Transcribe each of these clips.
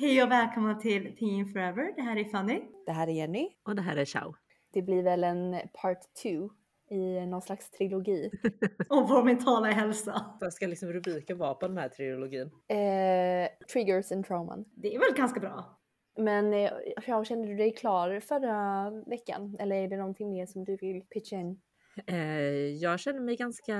Hej och välkomna till Teen Forever. Det här är Fanny. Det här är Jenny. Och det här är Ciao. Det blir väl en part two i någon slags trilogi. Och vår mentala hälsa. Vad ska liksom rubriken vara på den här trilogin? Eh, triggers and trauman. Det är väl ganska bra. Men eh, ja, kände du dig klar förra veckan? Eller är det någonting mer som du vill pitcha in? Eh, jag känner mig ganska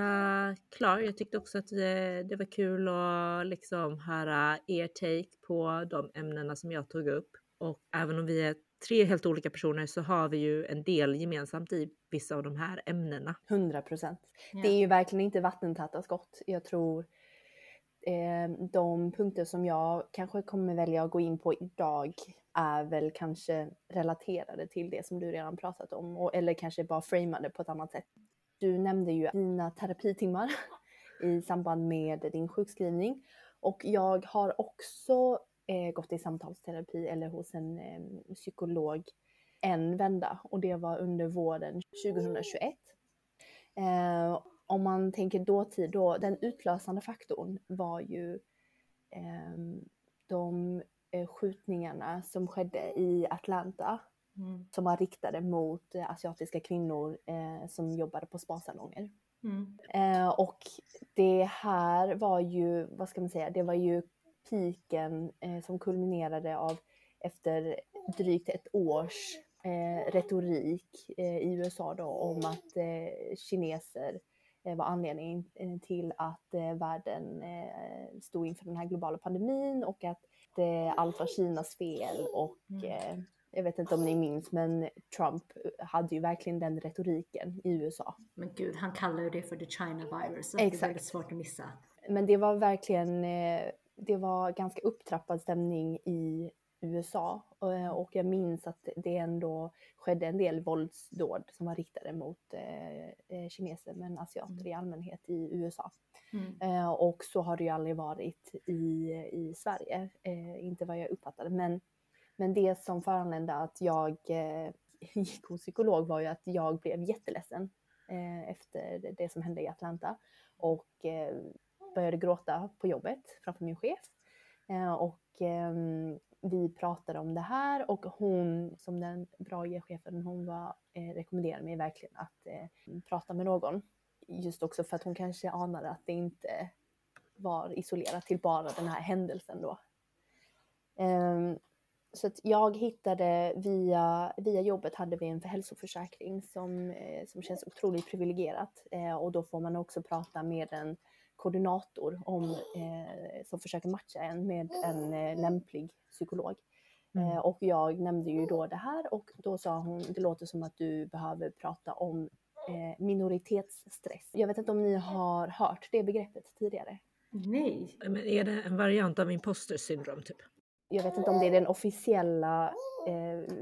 klar. Jag tyckte också att det, det var kul att liksom höra er take på de ämnena som jag tog upp. Och även om vi är tre helt olika personer så har vi ju en del gemensamt i vissa av de här ämnena. 100 procent. Det är ju verkligen inte vattentäta skott. Jag tror eh, Ehm, de punkter som jag kanske kommer välja att gå in på idag är väl kanske relaterade till det som du redan pratat om och, eller kanske bara framade på ett annat sätt. Du nämnde ju dina terapitimmar i samband med din sjukskrivning och jag har också eh, gått i samtalsterapi eller hos en eh, psykolog en vända och det var under våren 2021. Eh, om man tänker dåtid då, den utlösande faktorn var ju eh, de eh, skjutningarna som skedde i Atlanta Mm. som var riktade mot eh, asiatiska kvinnor eh, som jobbade på spasalonger. Mm. Och det här var ju, vad ska man säga, det var ju piken som kulminerade av efter drygt ett års retorik i USA då om att kineser var anledningen eh, till att eh, världen eh, stod inför den här globala pandemin och att eh, allt var Kinas fel och Mm. eh, jag vet inte om ni minns men Trump hade ju verkligen den retoriken i USA. Men gud, han kallar ju det för the China virus. Så Det är Exakt. väldigt svårt att missa. Men det var verkligen, eh, det var ganska upptrappad stämning i USA Eh, och jag minns att det ändå skedde en del våldsdåd som var riktade mot eh, eh, kineser men asiater i allmänhet i USA. Mm. Och så har det ju aldrig varit i, i Sverige, inte vad jag uppfattade. Men, men det som föranledde att jag gick hos psykolog var ju att jag blev jätteledsen efter det- som hände i Atlanta och började gråta på jobbet framför min chef. Och ehm, vi pratade om det här och hon som den bra chefen hon var eh, rekommenderade mig verkligen att eh, prata med någon. Just också för att hon kanske anade att det inte var isolerat till bara den här händelsen då. Um, så att jag hittade via, via jobbet hade vi en hälsoförsäkring som, eh, som känns otroligt privilegierat eh, och då får man också prata med en koordinator om, eh, som försöker matcha en med en eh, lämplig psykolog. Mm. Eh, och jag nämnde ju då det här och då sa hon, det låter som att du behöver prata om eh, minoritetsstress. Jag vet inte om ni har hört det begreppet tidigare. Nej. Men är det en variant av imposter syndrom typ? Jag vet inte om det är den officiella eh,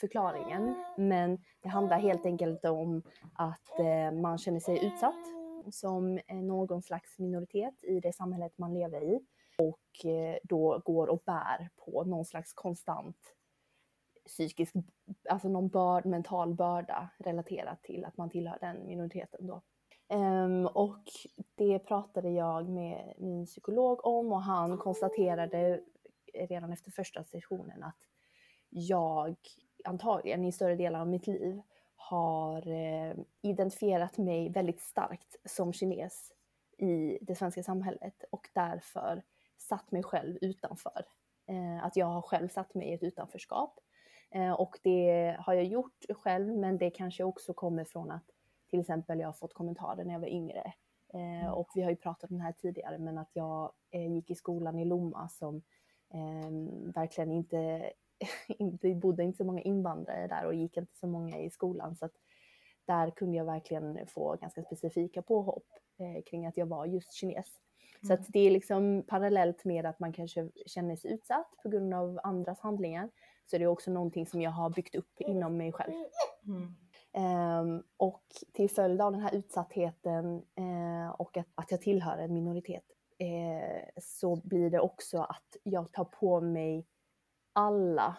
förklaringen, men det handlar helt enkelt om att eh, man känner sig utsatt som någon slags minoritet i det samhället man lever i och eh, då går och bär på någon slags konstant psykisk, alltså någon börd, mental börda relaterat till att man tillhör den minoriteten då. Ehm, och det pratade jag med min psykolog om och han konstaterade redan efter första sessionen att jag antagligen i större delar av mitt liv har eh, identifierat mig väldigt starkt som kines i det svenska samhället och därför satt mig själv utanför. Eh, att jag har själv satt mig i ett utanförskap. Eh, och det har jag gjort själv men det kanske också kommer från att till exempel jag har fått kommentarer när jag var yngre. Eh, och vi har ju pratat om det här tidigare men att jag gick i skolan i Lomma som eh, verkligen inte, inte bodde inte så många invandrare där och gick inte så många i skolan så att där kunde jag verkligen få ganska specifika påhopp eh, kring att jag var just kines. Så att det är liksom parallellt med att man kanske känner sig utsatt på grund av andras handlingar så är det också någonting som jag har byggt upp inom mig själv. Mm. Ehm, och till följd av den här utsattheten eh, och att, att jag tillhör en minoritet eh, så blir det också att jag tar på mig alla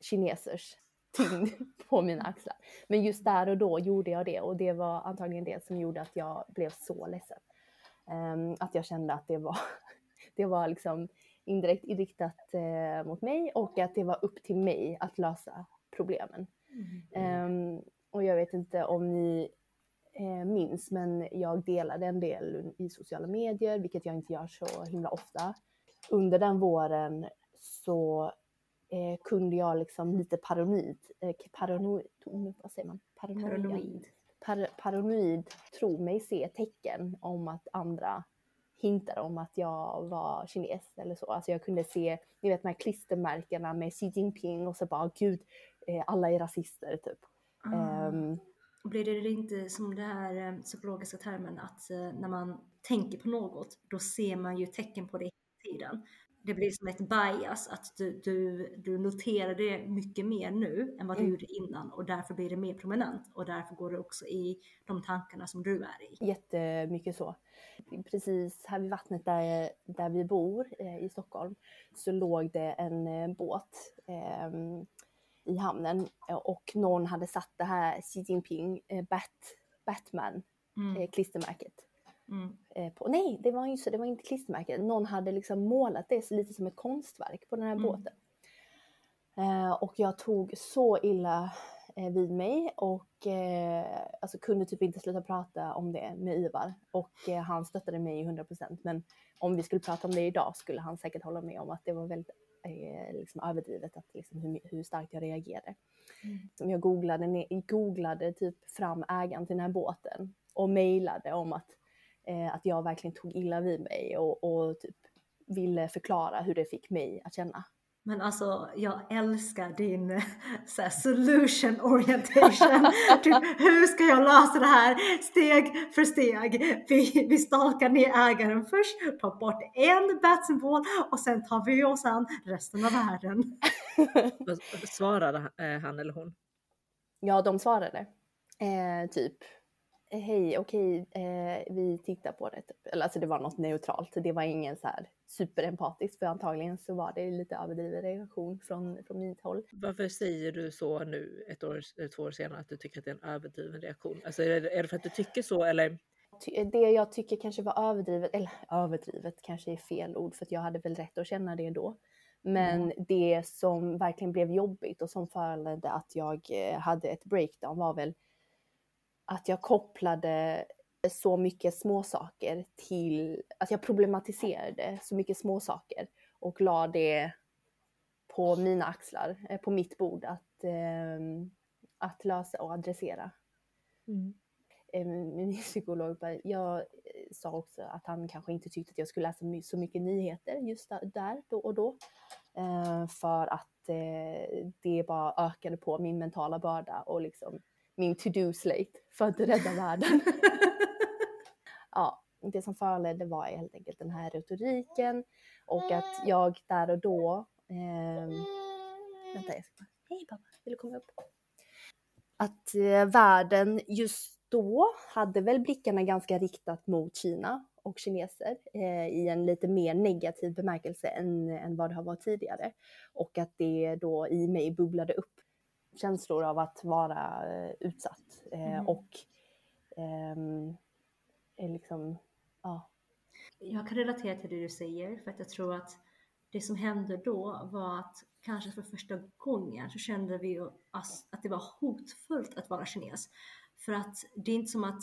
kinesers tyngd på mina axlar. Men just där och då gjorde jag det och det var antagligen det som gjorde att jag blev så ledsen. Ehm, att jag kände att det var, det var liksom indirekt riktat eh, mot mig och att det var upp till mig att lösa problemen. Ehm, och jag vet inte om ni eh, minns, men jag delade en del i sociala medier, vilket jag inte gör så himla ofta. Under den våren så eh, kunde jag liksom lite paranoid, eh, paranoid, vad säger man? Paranoia. Paranoid. Par, paranoid tro mig se tecken om att andra hintade om att jag var kines eller så. Alltså jag kunde se, ni vet de här klistermärkena med Xi Jinping och så bara gud, eh, alla är rasister typ. Ah. Ehm, Blir det inte som det här eh, psykologiska termen att eh, när man tänker på något, då ser man ju tecken på det hela tiden. Det blir som ett bias, att du, du, du noterar det mycket mer nu än vad du Mm. gjorde innan och därför blir det mer prominent och därför går det också i de tankarna som du är i. Jättemycket så. Precis här vid vattnet där, där vi bor eh, i Stockholm så låg det en eh, båt ehm, i hamnen eh, och någon hade satt det här Xi Jinping eh, Bat, Batman Mm. eh, klistermärket. Mm. Eh, på, nej, det var, ju så, det var inte klistermärket. Någon hade liksom målat det så lite som ett konstverk på den här Mm. båten. Eh, och jag tog så illa eh, vid mig och eh, alltså kunde typ inte sluta prata om det med Ivar. Och eh, han stöttade mig i 100% men om vi skulle prata om det idag skulle han säkert hålla med om att det var väldigt eh, liksom överdrivet att, liksom, hur, hur starkt jag reagerade. Mm. Jag googlade, googlade typ fram ägaren till den här båten och mejlade om att, eh, att jag verkligen tog illa vid mig och, och typ ville förklara hur det fick mig att känna. Men alltså, jag älskar din eh, så här, solution orientation. typ, hur ska jag lösa det här steg för steg? Vi, vi stalkar ner ägaren först, tar bort en batsymbol och sen tar vi oss an resten av världen. Svarade han- eh, han eller hon? Ja, de svarade. Eh, typ, hej, okej, eh, vi tittar på det. Typ. Eller, alltså det var något neutralt. Det var ingen så här superempatiskt, för antagligen så var det lite överdriven reaktion från, från mitt håll. Varför säger du så nu ett år, eller två år senare att du tycker att det är en överdriven reaktion? Alltså är det, är det för att du tycker så eller? Ty- Det jag tycker kanske var överdrivet, eller överdrivet kanske är fel ord, för att jag hade väl rätt att känna det då. Men det som verkligen blev jobbigt och som föranledde att jag eh, hade ett breakdown var väl att jag kopplade så mycket småsaker till, att jag problematiserade så mycket småsaker och la det på mina axlar, eh, på mitt bord att, ehm, att lösa och adressera. Eh, Min psykolog jag eh, sa också att han kanske inte tyckte att jag skulle läsa så mycket nyheter just där, då och då. För att det bara ökade på min mentala börda och liksom min to-do slate för att rädda världen. ja, det som föranledde var helt enkelt den här retoriken och att jag där och då ehm, Vänta, jag ska. Hej pappa, vill du komma upp? Att eh, världen just då hade väl blickarna ganska riktat mot Kina och kineser eh, i en lite mer negativ bemärkelse än, än vad det har varit tidigare. Och att det då i mig bubblade upp känslor av att vara eh, utsatt eh, Mm. och är liksom, ja, Jag kan relatera till det du säger för att jag tror att det som hände då var att kanske för första gången så kände vi att det var hotfullt att vara kines. För att det är inte som att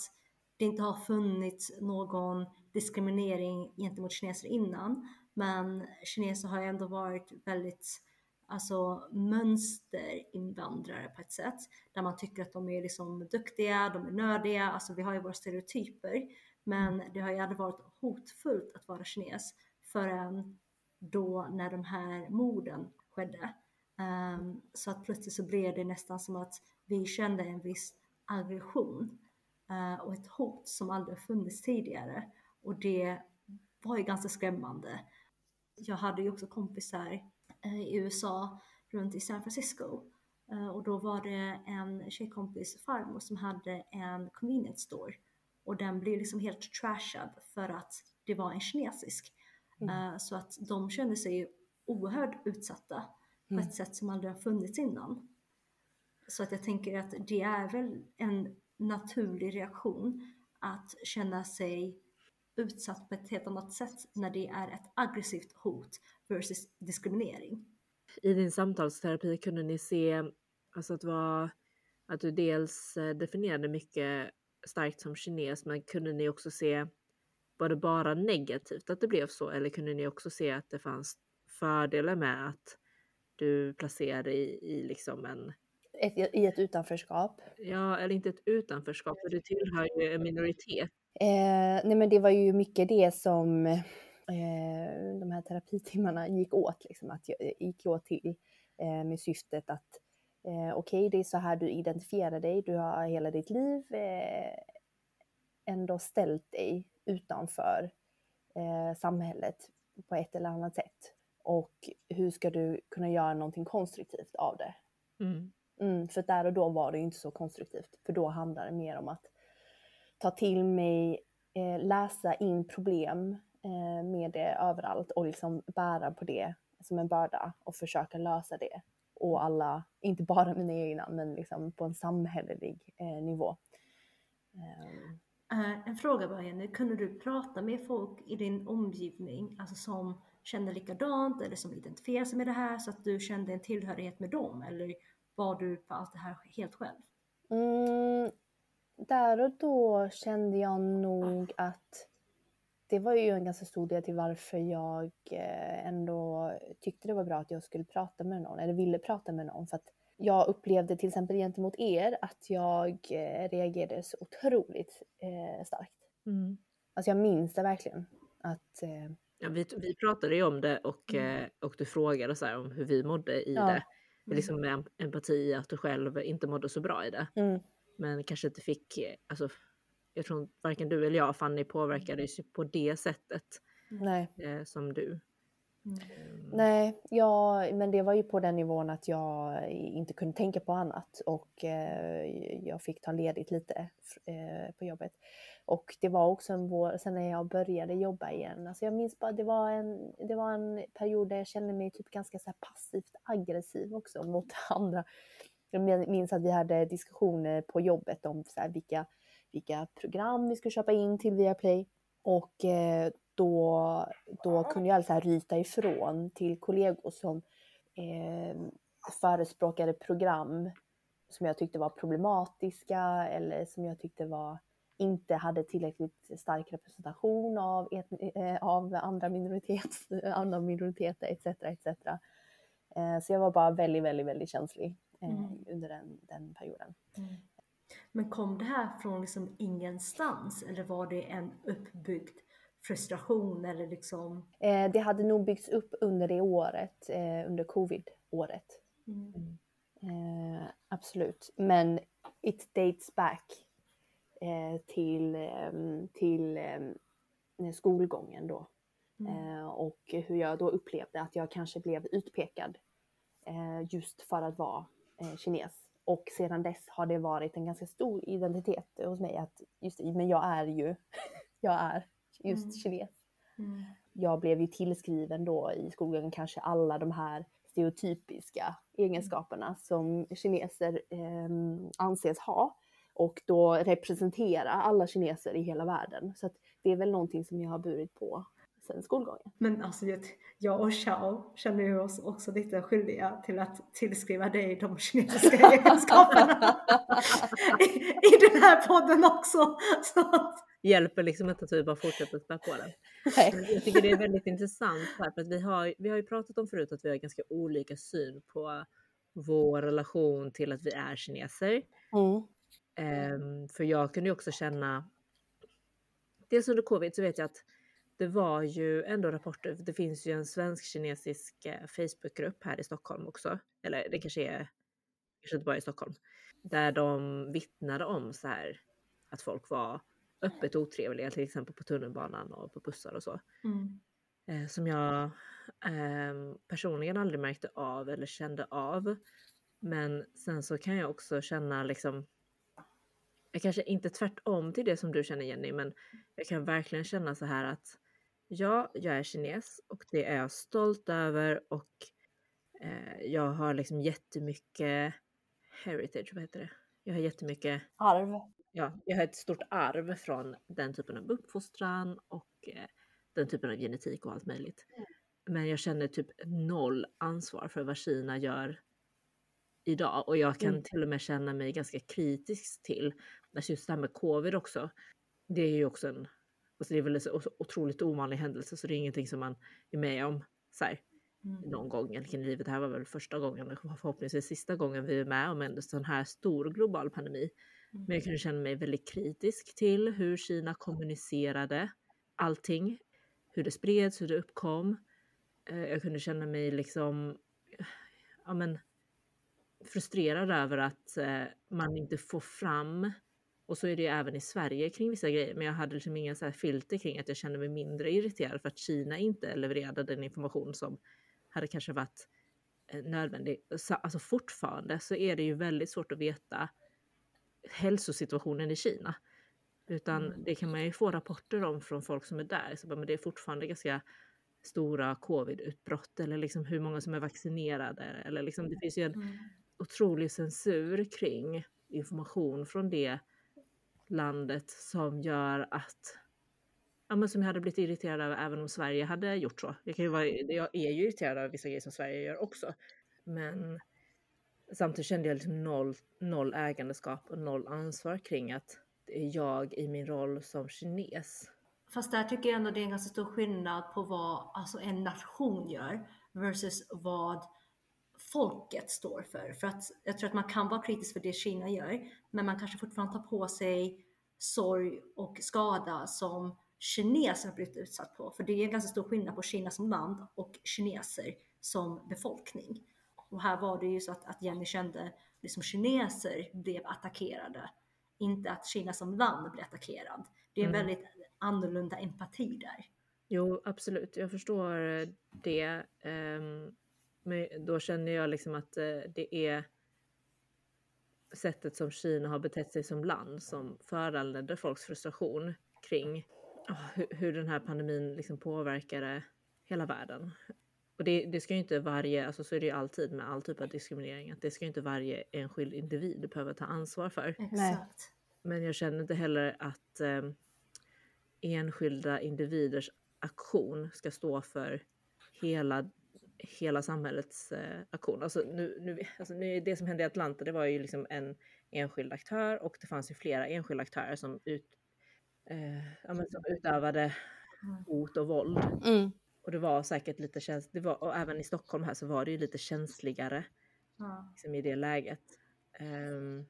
det inte har funnits någon diskriminering gentemot kineser innan. Men kineser har ändå varit väldigt alltså mönsterinvandrare på ett sätt. Där man tycker att de är liksom duktiga, de är nördiga, alltså vi har ju våra stereotyper. Men det har ju aldrig varit hotfullt att vara kines förrän då när de här morden skedde. Ehm, så att plötsligt så blev det nästan som att vi kände en viss aggression eh, och ett hot som aldrig funnits tidigare. Och det var ju ganska skrämmande. Jag hade ju också kompisar i USA, runt i San Francisco. Eh, och då var det en tjejkompis farmor som hade en convenience store. Och den blev liksom helt trashad för att det var en kinesisk. Mm. Eh, Så att de kände sig oerhört utsatta på Mm. ett sätt som aldrig har funnits innan. Så att jag tänker att det är väl en naturlig reaktion att känna sig utsatt på ett helt annat sätt när det är ett aggressivt hot versus diskriminering. I din samtalsterapi kunde ni se alltså att, var, att du dels eh, definierade mycket starkt som kines men kunde ni också se var det bara negativt att det blev så eller kunde ni också se att det fanns fördelar med att du placerade i, i liksom en Ett, I ett utanförskap. Ja, eller inte ett utanförskap, för du tillhör ju en minoritet. Eh, nej men det var ju mycket det som eh, de här terapitimmarna gick åt, liksom, att jag gick åt till eh, med syftet att eh, okej, okay, det är så här du identifierar dig, du har hela ditt liv eh, ändå ställt dig utanför eh, samhället på ett eller annat sätt. Och hur ska du kunna göra någonting konstruktivt av det? Mm. Mm, för där och då var det ju inte så konstruktivt, för då handlade det mer om att ta till mig, eh, läsa in problem eh, med det överallt och liksom bära på det som en börda och försöka lösa det. Och alla, inte bara mina egna, men liksom på en samhällelig eh, nivå. Um. en fråga bara Jenny, kunde du prata med folk i din omgivning, alltså som känner likadant eller som identifierar sig med det här så att du kände en tillhörighet med dem? Eller var du på allt det här helt själv? Mm, där och då kände jag nog att det var ju en ganska stor del till varför jag eh, ändå tyckte det var bra att jag skulle prata med någon, eller ville prata med någon. För att jag upplevde till exempel gentemot er att jag eh, reagerade så otroligt eh, starkt. Mm. Alltså jag minns det verkligen. Att, ja, vi, vi pratade ju om det och, mm. och du frågade så om hur vi mådde i ja. det. Liksom med empati, att du själv inte mådde så bra i det. Mm. Men kanske inte fick, alltså, jag tror varken du eller jag Fanny påverkades på det sättet. Nej. Eh, som du. Mm. Nej, ja, men det var ju på den nivån att jag inte kunde tänka på annat och eh, jag fick ta ledigt lite eh, på jobbet. Och det var också en vår, sen när jag började jobba igen, alltså jag minns bara, det var en, det var en period där jag kände mig typ ganska så passivt aggressiv också mot andra. Jag minns att vi hade diskussioner på jobbet om så vilka, vilka program vi skulle köpa in till Viaplay. Och eh, då, då kunde jag alltså ryta ifrån till kollegor som eh, förespråkade program som jag tyckte var problematiska eller som jag tyckte var inte hade tillräckligt stark representation av, eh, av andra, minoritet, andra minoriteter etc. etc. Eh, så jag var bara väldigt, väldigt, väldigt känslig eh, mm. under den, den perioden. Mm. Men kom det här från liksom ingenstans eller var det en uppbyggd frustration eller liksom? Eh, det hade nog byggts upp under det året, eh, under covid-året. Mm. Eh, absolut, men it dates back eh, till, ehm, till ehm, skolgången då. Mm. och hur jag då upplevde att jag kanske blev utpekad just för att vara kines. Och sedan dess har det varit en ganska stor identitet hos mig att just men jag är ju, jag är just mm. kines. Mm. Jag blev ju tillskriven då i skolan kanske alla de här stereotypiska egenskaperna som kineser eh, anses ha och då representera alla kineser i hela världen. Så det är väl någonting som jag har burit på sen skolgången. Men alltså jag och Xiao känner ju oss också lite skyldiga till att tillskriva dig de kinesiska egenskaperna I, i den här podden också. Så att... Hjälper liksom inte att vi bara fortsätter spä på den. Nej. Jag tycker det är väldigt intressant här, för att vi har, vi har ju pratat om förut att vi har ganska olika syn på vår relation till att vi är kineser. Mm. Um, för jag kunde ju också känna, dels under covid så vet jag att det var ju ändå rapporter, det finns ju en svensk-kinesisk eh, Facebookgrupp här i Stockholm också, eller det kanske är, kanske inte bara i Stockholm, där de vittnade om så här att folk var öppet otrevliga, till exempel på tunnelbanan och på bussar och så. Mm. Eh, som jag eh, personligen aldrig märkte av eller kände av. Men sen så kan jag också känna liksom jag kanske inte tvärtom till det som du känner Jenny, men jag kan verkligen känna så här att ja, jag är kines och det är jag stolt över och eh, jag har liksom jättemycket heritage, vad heter det? Jag har jättemycket arv. ja, jag har ett stort arv från den typen av uppfostran och eh, den typen av genetik och allt möjligt. Mm. Men jag känner typ noll ansvar för vad Kina gör idag och jag kan Mm. till och med känna mig ganska kritisk till alltså just det här med covid också. Det är ju också en, alltså det är väl en så otroligt ovanlig händelse så det är ingenting som man är med om så här, Mm. någon gång egentligen i livet. Det här var väl första gången förhoppningsvis sista gången vi är med om en sån här stor global pandemi. Mm. Men jag kunde känna mig väldigt kritisk till hur Kina kommunicerade allting. Hur det spreds, hur det uppkom. Eh, Jag kunde känna mig liksom ja, men, frustrerad över att eh, man inte får fram och så är det ju även i Sverige kring vissa grejer, men jag hade liksom inga så filter kring att jag kände mig mindre irriterad för att Kina inte levererade den information som hade kanske varit eh, nödvändig. Så, alltså fortfarande så är det ju väldigt svårt att veta hälsosituationen i Kina. Utan Mm. det kan man ju få rapporter om från folk som är där. Så bara, men det är fortfarande ganska stora covid-utbrott eller liksom hur många som är vaccinerade. Eller liksom, det finns ju en Mm. otrolig censur kring information från det landet som gör att Ja, men som jag hade blivit irriterad över även om Sverige hade gjort så. Jag, kan ju vara, jag är ju irriterad över vissa grejer som Sverige gör också. Men samtidigt kände jag liksom noll, noll ägandeskap och noll ansvar kring att det är jag i min roll som kines. Fast där tycker jag ändå det är en ganska stor skillnad på vad alltså en nation gör versus vad folket står för. För att jag tror att man kan vara kritisk för det Kina gör, men man kanske fortfarande tar på sig sorg och skada som kineser har blivit utsatt på. För det är en ganska stor skillnad på Kina som land och kineser som befolkning. Och här var det ju så att, att Jenny kände liksom kineser blev attackerade, inte att Kina som land blev attackerad. Det är en Mm. väldigt annorlunda empati där. Jo, absolut. Jag förstår det. ehm, Men då känner jag liksom att eh, det är sättet som Kina har betett sig som land som föranledde folks frustration kring ah, hur, hur den här pandemin liksom påverkade hela världen. Och det, det ska ju inte varje, alltså så är det ju alltid med all typ av diskriminering, att det ska ju inte varje enskild individ behöva ta ansvar för. Exakt. Men jag känner inte heller att eh, enskilda individers aktion ska stå för hela, hela samhällets eh, aktion. Alltså nu, nu, alltså nu, det som hände i Atlanta, det var ju liksom en enskild aktör och det fanns ju flera enskilda aktörer som, ut, eh, ja, men som utövade Mm. hot och våld. Mm. Och det var säkert lite känsligt, och även i Stockholm här så var det ju lite känsligare Ja. liksom, i det läget. Ehm,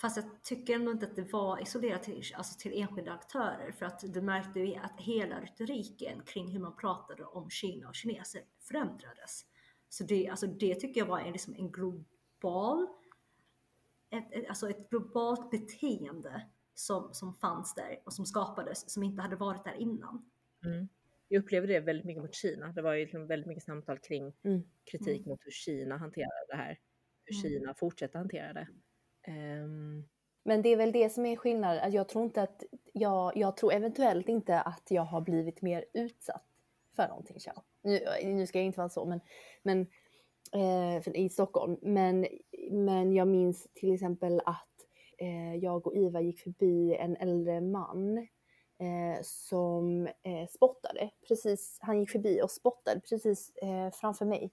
Fast jag tycker ändå inte att det var isolerat till, alltså till enskilda aktörer för att du märkte ju att hela retoriken kring hur man pratade om Kina och kineser förändrades. Så det, alltså det tycker jag var en, liksom en global, ett, ett, alltså ett globalt beteende som, som fanns där och som skapades som inte hade varit där innan. Mm. Jag upplever det väldigt mycket mot Kina. Det var ju liksom väldigt mycket samtal kring Mm. kritik Mm. mot hur Kina hanterar det här. Hur Mm. Kina fortsätter hantera det. Ehm, Men det är väl det som är skillnaden. Jag tror inte att jag, jag tror eventuellt inte att jag har blivit mer utsatt för någonting. Ciao. Nu, nu ska jag inte vara så, men, men eh, i Stockholm. Men, men jag minns till exempel att eh, jag och Iva gick förbi en äldre man eh, som eh, spottade. Precis, han gick förbi och spottade precis eh, framför mig.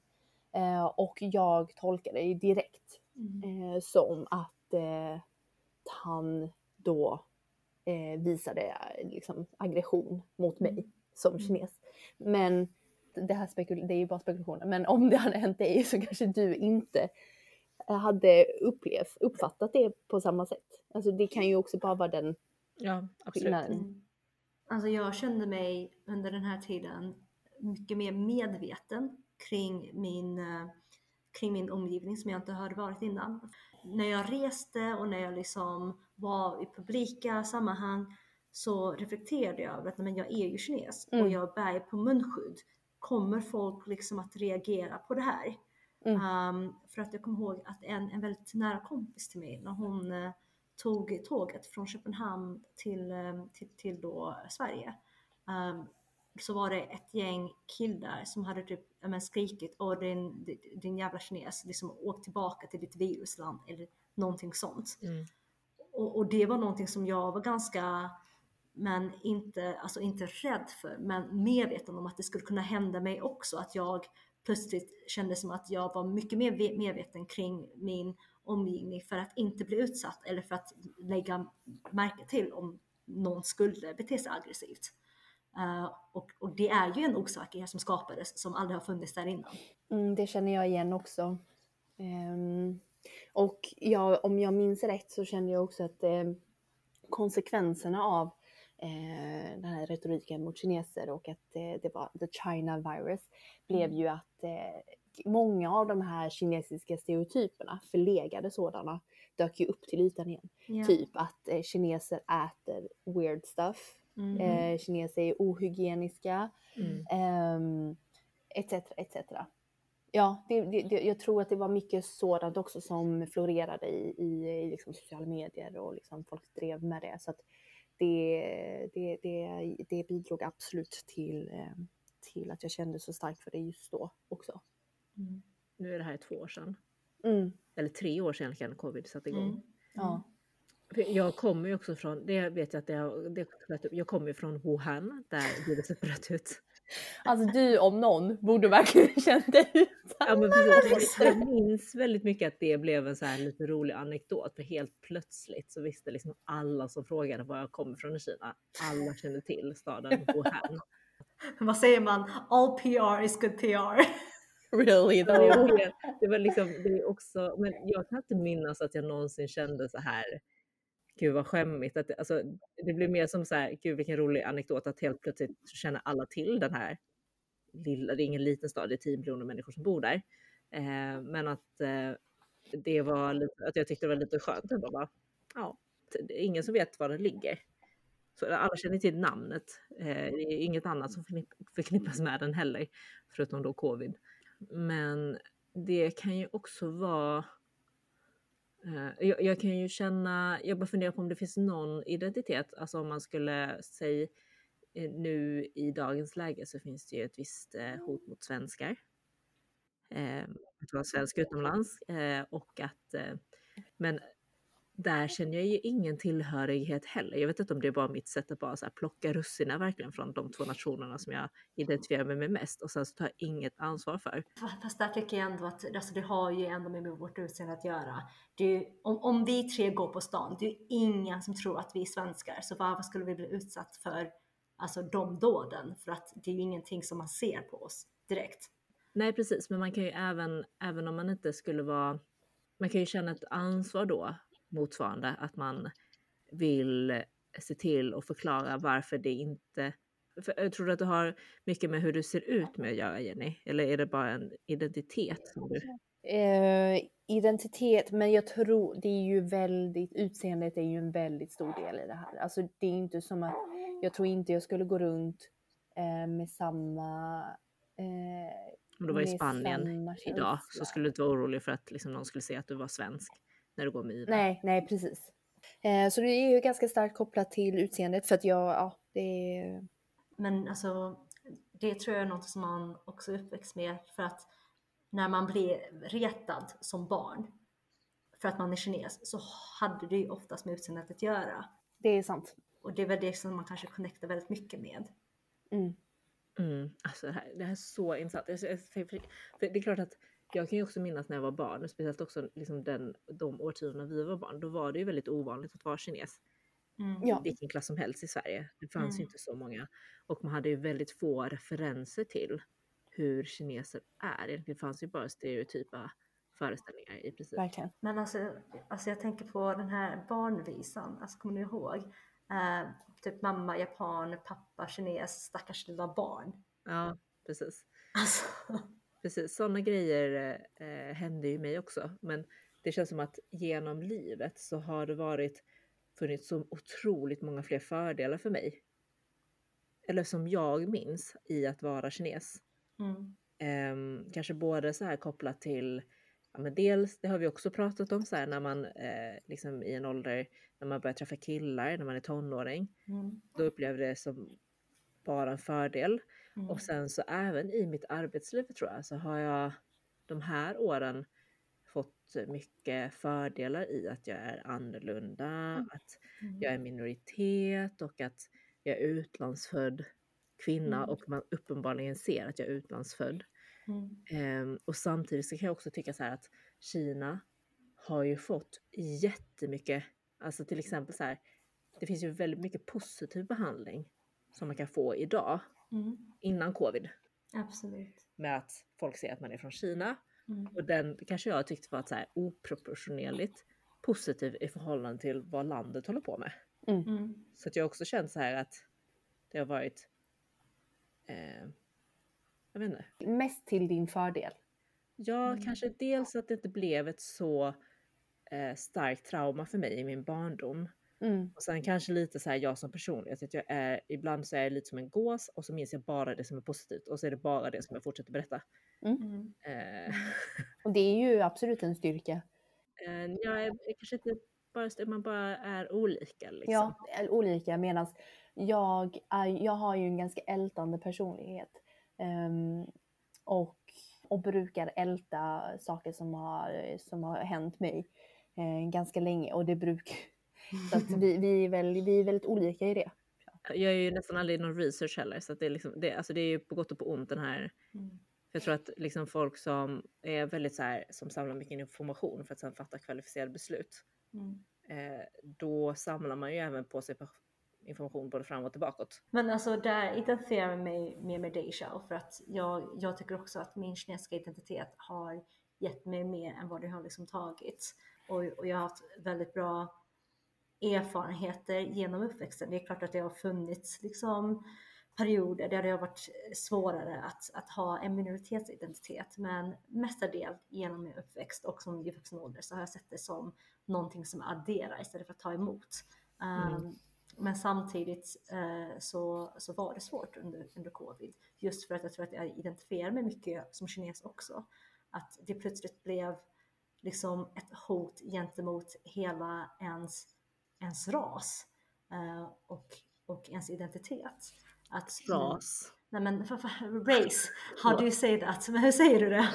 Eh, och jag tolkade det direkt eh, som att eh, han då eh, visade liksom, aggression mot mig Mm. som Mm. kines. Men det här spekul- det är ju bara spekulationer, men om det hade hänt dig så kanske du inte eh, hade upplevt, uppfattat det på samma sätt. Alltså det kan ju också bara vara den ja, absolut. skillnaden. Mm. Alltså jag kände mig under den här tiden mycket mer medveten kring min, eh, kring min omgivning som jag inte hade varit innan. När jag reste och när jag liksom var i publika sammanhang så reflekterade jag över att men jag är ju kines och Mm. jag bär på munskydd. Kommer folk liksom att reagera på det här? Mm. Um, för att jag kommer ihåg att en, en väldigt nära kompis till mig, när hon eh, tog tåget från Köpenhamn till, eh, till, till då Sverige, um, så var det ett gäng killar som hade typ men, skrikit din, din, din jävla kines, liksom åk tillbaka till ditt virusland eller någonting sånt. Mm. och, och det var någonting som jag var ganska, men inte, alltså inte rädd för, men medveten om att det skulle kunna hända mig också. Att jag plötsligt kände som att jag var mycket mer medveten kring min omgivning för att inte bli utsatt eller för att lägga märke till om någon skulle bete sig aggressivt. Uh, och, och, det är ju en osäkerhet som skapades som aldrig har funnits där innan. Mm, det känner jag igen också. Um, och jag, om jag minns rätt så kände jag också att eh, konsekvenserna av eh, den här retoriken mot kineser och att eh, det var the China virus blev ju att eh, många av de här kinesiska stereotyperna, förlegade sådana, dök ju upp till ytan igen. Yeah. Typ att eh, kineser äter weird stuff, mm. eh, kineser är ohygieniska, mm. eh, etc. etc. Ja, det, det, jag tror att det var mycket sådant också som florerade i, i, i liksom sociala medier och liksom folk drev med det. Så att det, det, det, det bidrog absolut till, eh, till att jag kände så starkt för det just då också. Mm. Nu är det här två år sedan. Mm. Eller tre år sedan covid satte igång. Mm. Ja. Jag kommer ju också från, det vet jag att det har, det, jag kommer ju från Wuhan där viruset bröt ut. Alltså du om någon borde verkligen känt dig Ja, men precis. Jag minns väldigt mycket att det blev en så här lite rolig anekdot för helt plötsligt så visste liksom alla som frågade var jag kommer från i Kina. Alla kände till staden Wuhan. Vad säger man? All PR is good PR. Really though. Det var liksom, det är också, men jag kan inte minnas att jag någonsin kände så här gud vad skämmigt. Att, alltså, det blir mer som så här, gud vilken rolig anekdot att helt plötsligt känner alla till den här lilla, det är ingen liten stad, det är 10 miljoner människor som bor där. Eh, men att eh, det var lite, att jag tyckte det var lite skönt ändå bara, ja, det är ingen som vet var det ligger. Så alla känner till namnet. Eh, det är inget annat som förknippas med den heller, förutom då covid. Men det kan ju också vara Eh, jag, jag, kan ju känna, jag bara funderar på om det finns någon identitet, alltså om man skulle säga eh, nu i dagens läge så finns det ju ett visst eh, hot mot svenskar. Att vara svensk utomlands och att, men där känner jag ju ingen tillhörighet heller. Jag vet inte om det är bara mitt sätt att bara så plocka russinen verkligen från de två nationerna som jag identifierar mig med mest och sen så tar jag inget ansvar för. Fast där tycker jag ändå att alltså det har ju ändå med vårt utseende att göra. Är, om, om vi tre går på stan, det är ju ingen som tror att vi är svenskar, så varför skulle vi bli utsatt för alltså, de dåden? För att det är ju ingenting som man ser på oss direkt. Nej precis, men man kan ju även, även om man inte skulle vara man kan ju känna ett ansvar då motsvarande, att man vill se till och förklara varför det inte för jag tror att det har mycket med hur du ser ut med att göra Jenny? Eller är det bara en identitet? Som du... Eh, identitet, men jag tror det är ju väldigt, utseendet är ju en väldigt stor del i det här. Alltså det är inte som att, jag tror inte jag skulle gå runt eh, med samma eh, Om du var i Spanien idag så skulle du inte vara orolig för att liksom, någon skulle säga att du var svensk när du går med IVA. Nej, nej precis. Eh, så det är ju ganska starkt kopplat till utseendet för att jag, ja, det är... Men alltså, det tror jag är något som man också är uppväxt med för att när man blir retad som barn för att man är kines så hade det ju oftast med utseendet att göra. Det är sant. Och det är väl det som man kanske connectar väldigt mycket med. Mm. Mm. Alltså det här, det här är så intressant. Det är klart att jag kan ju också minnas när jag var barn, speciellt också liksom den, de årtiondena vi var barn, då var det ju väldigt ovanligt att vara kines. Mm. Ja. Vilken klass som helst i Sverige. Det fanns mm. ju inte så många. Och man hade ju väldigt få referenser till hur kineser är. Det fanns ju bara stereotypa föreställningar i princip. Verkligen. Men alltså, alltså jag tänker på den här barnvisan, alltså kommer ni ihåg? Eh, typ mamma japan, pappa kines, stackars lilla barn. Ja, precis. Alltså precis. Sådana grejer eh, händer ju mig också. Men det känns som att genom livet så har det varit funnits så otroligt många fler fördelar för mig. Eller som jag minns i att vara kines. Mm. Eh, kanske både så här kopplat till Ja, men dels, det har vi också pratat om, så här, när man eh, liksom i en ålder när man börjar träffa killar, när man är tonåring. Mm. Då upplever det som bara en fördel. Mm. Och sen så även i mitt arbetsliv tror jag så har jag de här åren fått mycket fördelar i att jag är annorlunda, att Mm. jag är minoritet och att jag är utlandsfödd kvinna Mm. och man uppenbarligen ser att jag är utlandsfödd. Mm. Ehm, och samtidigt så kan jag också tycka så här att Kina har ju fått jättemycket, alltså till exempel så här, det finns ju väldigt mycket positiv behandling som man kan få idag Mm. innan covid Absolut. med att folk ser att man är från Kina Mm. och den kanske jag tyckte var så här oproportionerligt positiv i förhållande till vad landet håller på med. Mm. Så att jag har också känt så här att det har varit, eh, jag vet inte, Mest till din fördel. Ja, Mm. kanske dels att det inte blev ett så eh, starkt trauma för mig i min barndom. Mm. Och sen kanske lite så här jag som personlighet, att jag är, ibland så är jag lite som en gås och så minns jag bara det som är positivt och så är det bara det som jag fortsätter berätta. Mm. Eh, Och det är ju absolut en styrka. eh, jag är jag kanske inte bara, man bara är olika liksom. Ja, är olika medan jag, är, jag har ju en ganska ältande personlighet. Ehm, och, och brukar älta saker som har, som har hänt mig eh, ganska länge och det brukar så att vi, vi, är väl, vi är väldigt olika i det. Jag gör ju nästan aldrig någon research heller så det, är liksom, det, alltså det är ju på gott och på ont den här Mm. För jag tror att liksom folk som är väldigt så här, som samlar mycket information för att sedan fatta kvalificerade beslut. Mm. Eh, då samlar man ju även på sig information både fram och tillbaka. Men alltså där identifierar jag mig mer med Xiao för att jag, jag tycker också att min kinesiska identitet har gett mig mer än vad det har liksom tagit. Och, och jag har haft väldigt bra erfarenheter genom uppväxten. Det är klart att det har funnits liksom perioder där det har varit svårare att, att ha en minoritetsidentitet men mestadels genom min uppväxt och som i vuxen ålder så har jag sett det som någonting som adderar istället för att ta emot. Mm. Um, men samtidigt eh, så, så var det svårt under, under covid. Just för att jag tror att jag identifierar mig mycket som kines också. Att det plötsligt blev liksom ett hot gentemot hela ens, ens ras eh, och, och ens identitet. Att, Ras. Nej men för, för, race, how do you say that? Men hur säger du det?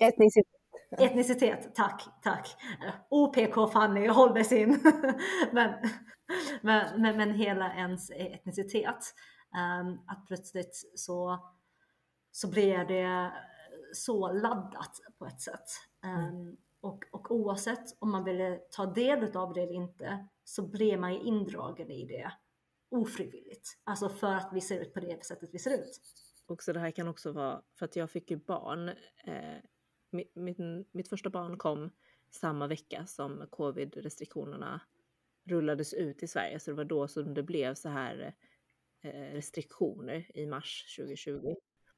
Etnicitet. Etnicitet, tack, tack. Eh, OPK Fanny, håll med sin. men, men, men, men hela ens etnicitet. Um, att plötsligt så, så blir det så laddat på ett sätt. Um, och, och oavsett om man ville ta del av det eller inte så blev man ju indragen i det ofrivilligt. Alltså för att vi ser ut på det sättet vi ser ut. Också det här kan också vara, för att jag fick ju barn. Eh, mitt, mitt första barn kom samma vecka som covid-restriktionerna rullades ut i Sverige. Så det var då som det blev så här eh, restriktioner i mars 2020.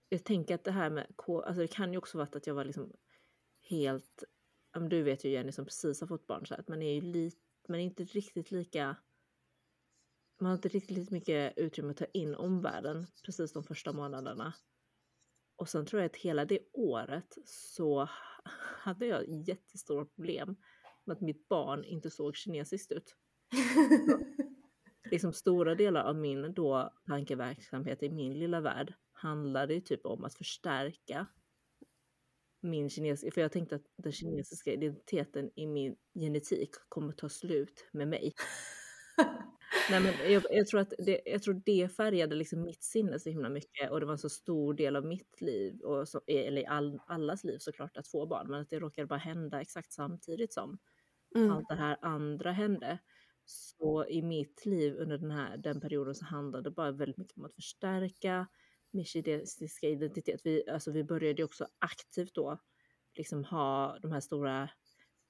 Jag tänker att det här med, alltså det kan ju också vara att jag var liksom helt, men du vet ju Jenny som precis har fått barn så att man är ju lite, man är inte riktigt lika man har inte riktigt lika mycket utrymme att ta in omvärlden precis de första månaderna. Och sen tror jag att hela det året så hade jag jättestora problem med att mitt barn inte såg kinesiskt ut. Liksom stora delar av min då tankeverksamhet i min lilla värld handlade ju typ om att förstärka min kinesiska, för jag tänkte att den kinesiska identiteten i min genetik kommer ta slut med mig. Nej, men jag, jag, tror att det, jag tror det färgade liksom mitt sinne så himla mycket och det var en så stor del av mitt liv, och så, eller all, allas liv såklart, att få barn, men att det råkade bara hända exakt samtidigt som Mm. allt det här andra hände. Så i mitt liv under den här den perioden så handlade det bara väldigt mycket om att förstärka min kinesiska identitet. Vi, alltså vi började ju också aktivt då liksom ha de här stora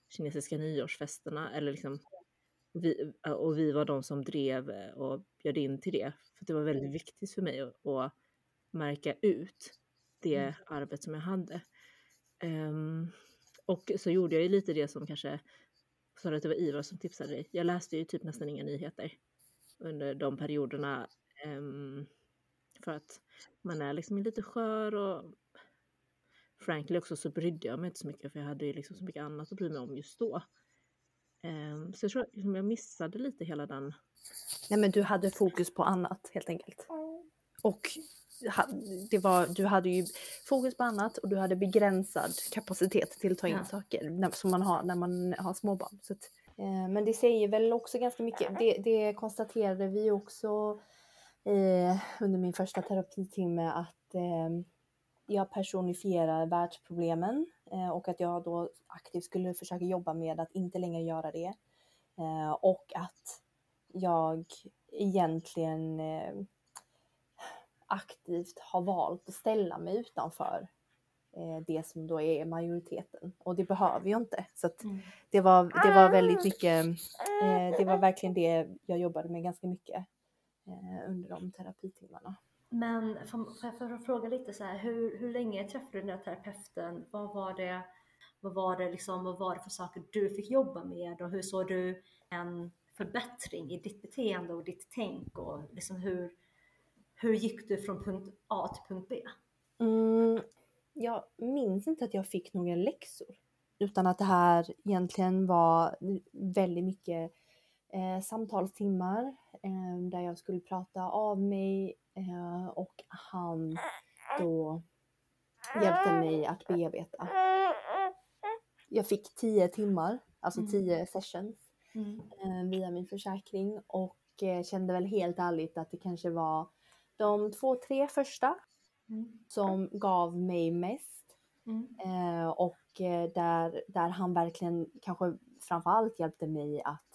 kinesiska nyårsfesterna eller liksom vi, och vi var de som drev och bjöd in till det. För det var väldigt viktigt för mig att, att märka ut det Mm. arvet som jag hade. Ehm, och så gjorde jag ju lite det som kanske, sa att det var Ivar som tipsade dig? Jag läste ju typ nästan inga nyheter under de perioderna. ehm, för att man är liksom lite skör och frankly också så brydde jag mig inte så mycket för jag hade ju liksom så mycket annat att bry mig om just då. Ehm, så jag tror att liksom jag missade lite hela den. Nej men du hade fokus på annat helt enkelt. Och det var, du hade ju fokus på annat och du hade begränsad kapacitet till att ta in Ja. saker som man har när man har småbarn. Så att, eh, men det säger väl också ganska mycket. Det, det konstaterade vi också eh, under min första terapitimme att eh, jag personifierar världsproblemen eh, och att jag då aktivt skulle försöka jobba med att inte längre göra det. Eh, och att jag egentligen eh, aktivt har valt att ställa mig utanför eh, det som då är majoriteten. Och det behöver jag inte. Så att Mm. det, var, det var väldigt mycket, eh, det var verkligen det jag jobbade med ganska mycket under de terapitimmarna. Men för, för, för att fråga lite så här, hur, hur länge träffade du den här terapeuten? Vad var det, vad var det liksom, vad var det för saker du fick jobba med och hur såg du en förbättring i ditt beteende och ditt tänk och liksom hur, hur gick du från punkt A till punkt B? Mm, jag minns inte att jag fick några läxor. Utan att det här egentligen var väldigt mycket eh, samtalstimmar eh, där jag skulle prata av mig eh, och han då hjälpte mig att bearbeta. Jag fick tio timmar, alltså Mm. tio sessions eh, via min försäkring och eh, kände väl helt ärligt att det kanske var de två, tre första Mm. som gav mig mest Mm. eh, och eh, där, där han verkligen kanske framförallt hjälpte mig att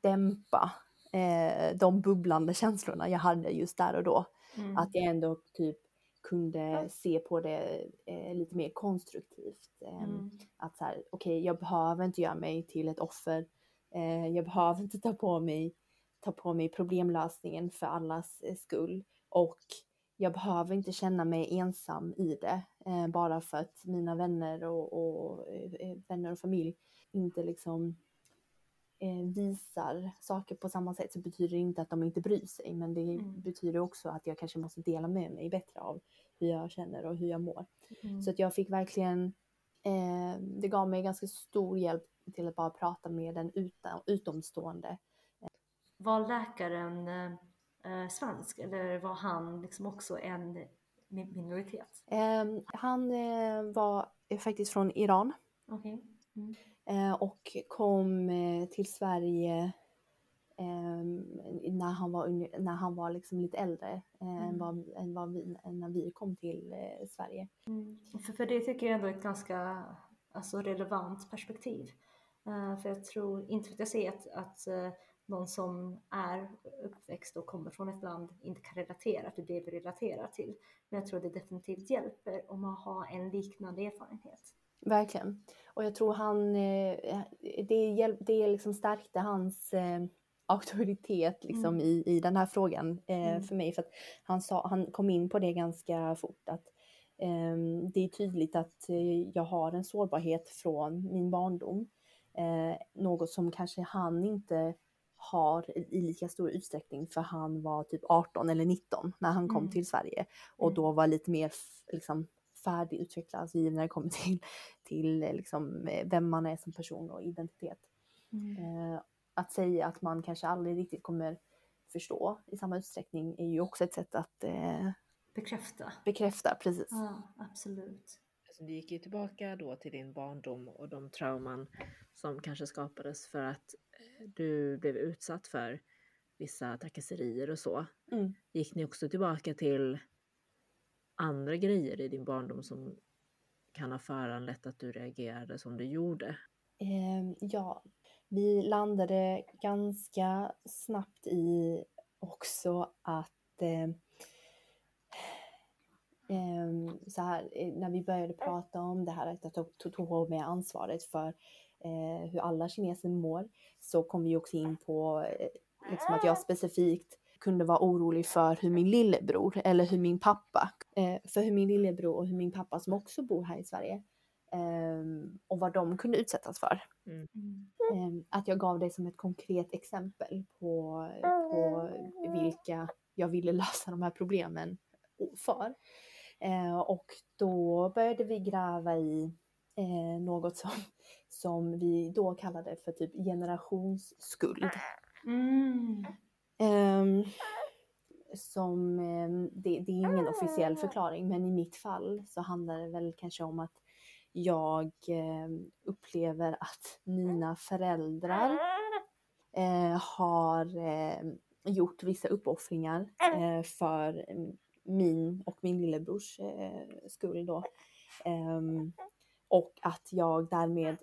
dämpa eh, de bubblande känslorna jag hade just där och då. Mm. Att jag ändå typ kunde se på det eh, lite mer konstruktivt. Eh, Mm. Att så här, okej, jag behöver inte göra mig till ett offer. Eh, jag behöver inte ta på mig, ta på mig problemlösningen för allas eh, skull. Och jag behöver inte känna mig ensam i det. Eh, bara för att mina vänner och, och eh, vänner och familj inte liksom visar saker på samma sätt så betyder det inte att de inte bryr sig. Men det Mm. betyder också att jag kanske måste dela med mig bättre av hur jag känner och hur jag mår. Mm. Så att jag fick verkligen, eh, det gav mig ganska stor hjälp till att bara prata med en utan, utomstående. Var läkaren eh, svensk eller var han liksom också en mi- minoritet? Eh, han eh, var faktiskt från Iran Okej. Mm. Eh, och kom eh, till Sverige eh, när han var, när han var liksom lite äldre eh, än, Mm. vad, än vad vi, än när vi kom till Sverige. För, för det tycker jag ändå är ett ganska alltså, relevant perspektiv. För jag tror inte att jag säger att, att någon som är uppväxt och kommer från ett land inte kan relatera till det vi relaterar till. Men jag tror det definitivt hjälper om man har en liknande erfarenhet. Verkligen. Och jag tror han, eh, det, hjälp, det liksom stärkte hans eh, auktoritet liksom Mm. i, i den här frågan eh, Mm. för mig. För att han, sa, han kom in på det ganska fort. att ehm, Det är tydligt att jag har en sårbarhet från min barndom. Eh, något som kanske han inte har i, lika stor utsträckning för han var typ 18 eller 19 när han kom Mm. till Sverige och Mm. då var lite mer liksom, färdigutvecklad alltså, när det kommer till, till eh, liksom, eh, vem man är som person och identitet. Eh, att säga att man kanske aldrig riktigt kommer förstå i samma utsträckning är ju också ett sätt att eh, Bekräfta. bekräfta precis. Ja, absolut. Alltså, du gick ju tillbaka då till din barndom och de trauman som kanske skapades för att du blev utsatt för vissa trakasserier och så. Mm. Gick ni också tillbaka till andra grejer i din barndom som kan ha föranlett att du reagerade som du gjorde? Eh, ja, vi landade ganska snabbt i också att eh, så här, eh, när vi började prata om det här att jag tog, tog, tog på mig ansvaret för eh, hur alla kineser mår så kom vi också in på eh, liksom att jag specifikt kunde vara orolig för hur min lillebror eller hur min pappa, eh, för hur min lillebror och hur min pappa som också bor här i Sverige ehm, och vad de kunde utsättas för. Mm. Ehm, att jag gav det som ett konkret exempel på, på vilka jag ville lösa de här problemen för. Eh, och då började vi gräva i eh, något som, som vi då kallade för typ generationsskuld. Mm. Ehm, som, eh, det, det är ingen officiell förklaring, men i mitt fall så handlar det väl kanske om att jag eh, upplever att mina föräldrar eh, har gjort vissa uppoffringar eh, för min och min lillebrors eh, skull då. Ehm, och att jag därmed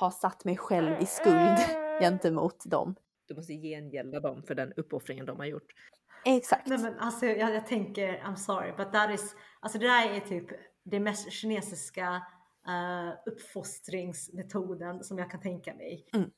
har satt mig själv i skuld gentemot dem. Du måste gengälda dem för den uppoffringen de har gjort. Exakt. Nej men alltså jag, jag tänker, I'm sorry, but that is, alltså det där är typ det mest kinesiska uh, uppfostringsmetoden som jag kan tänka mig. Mm.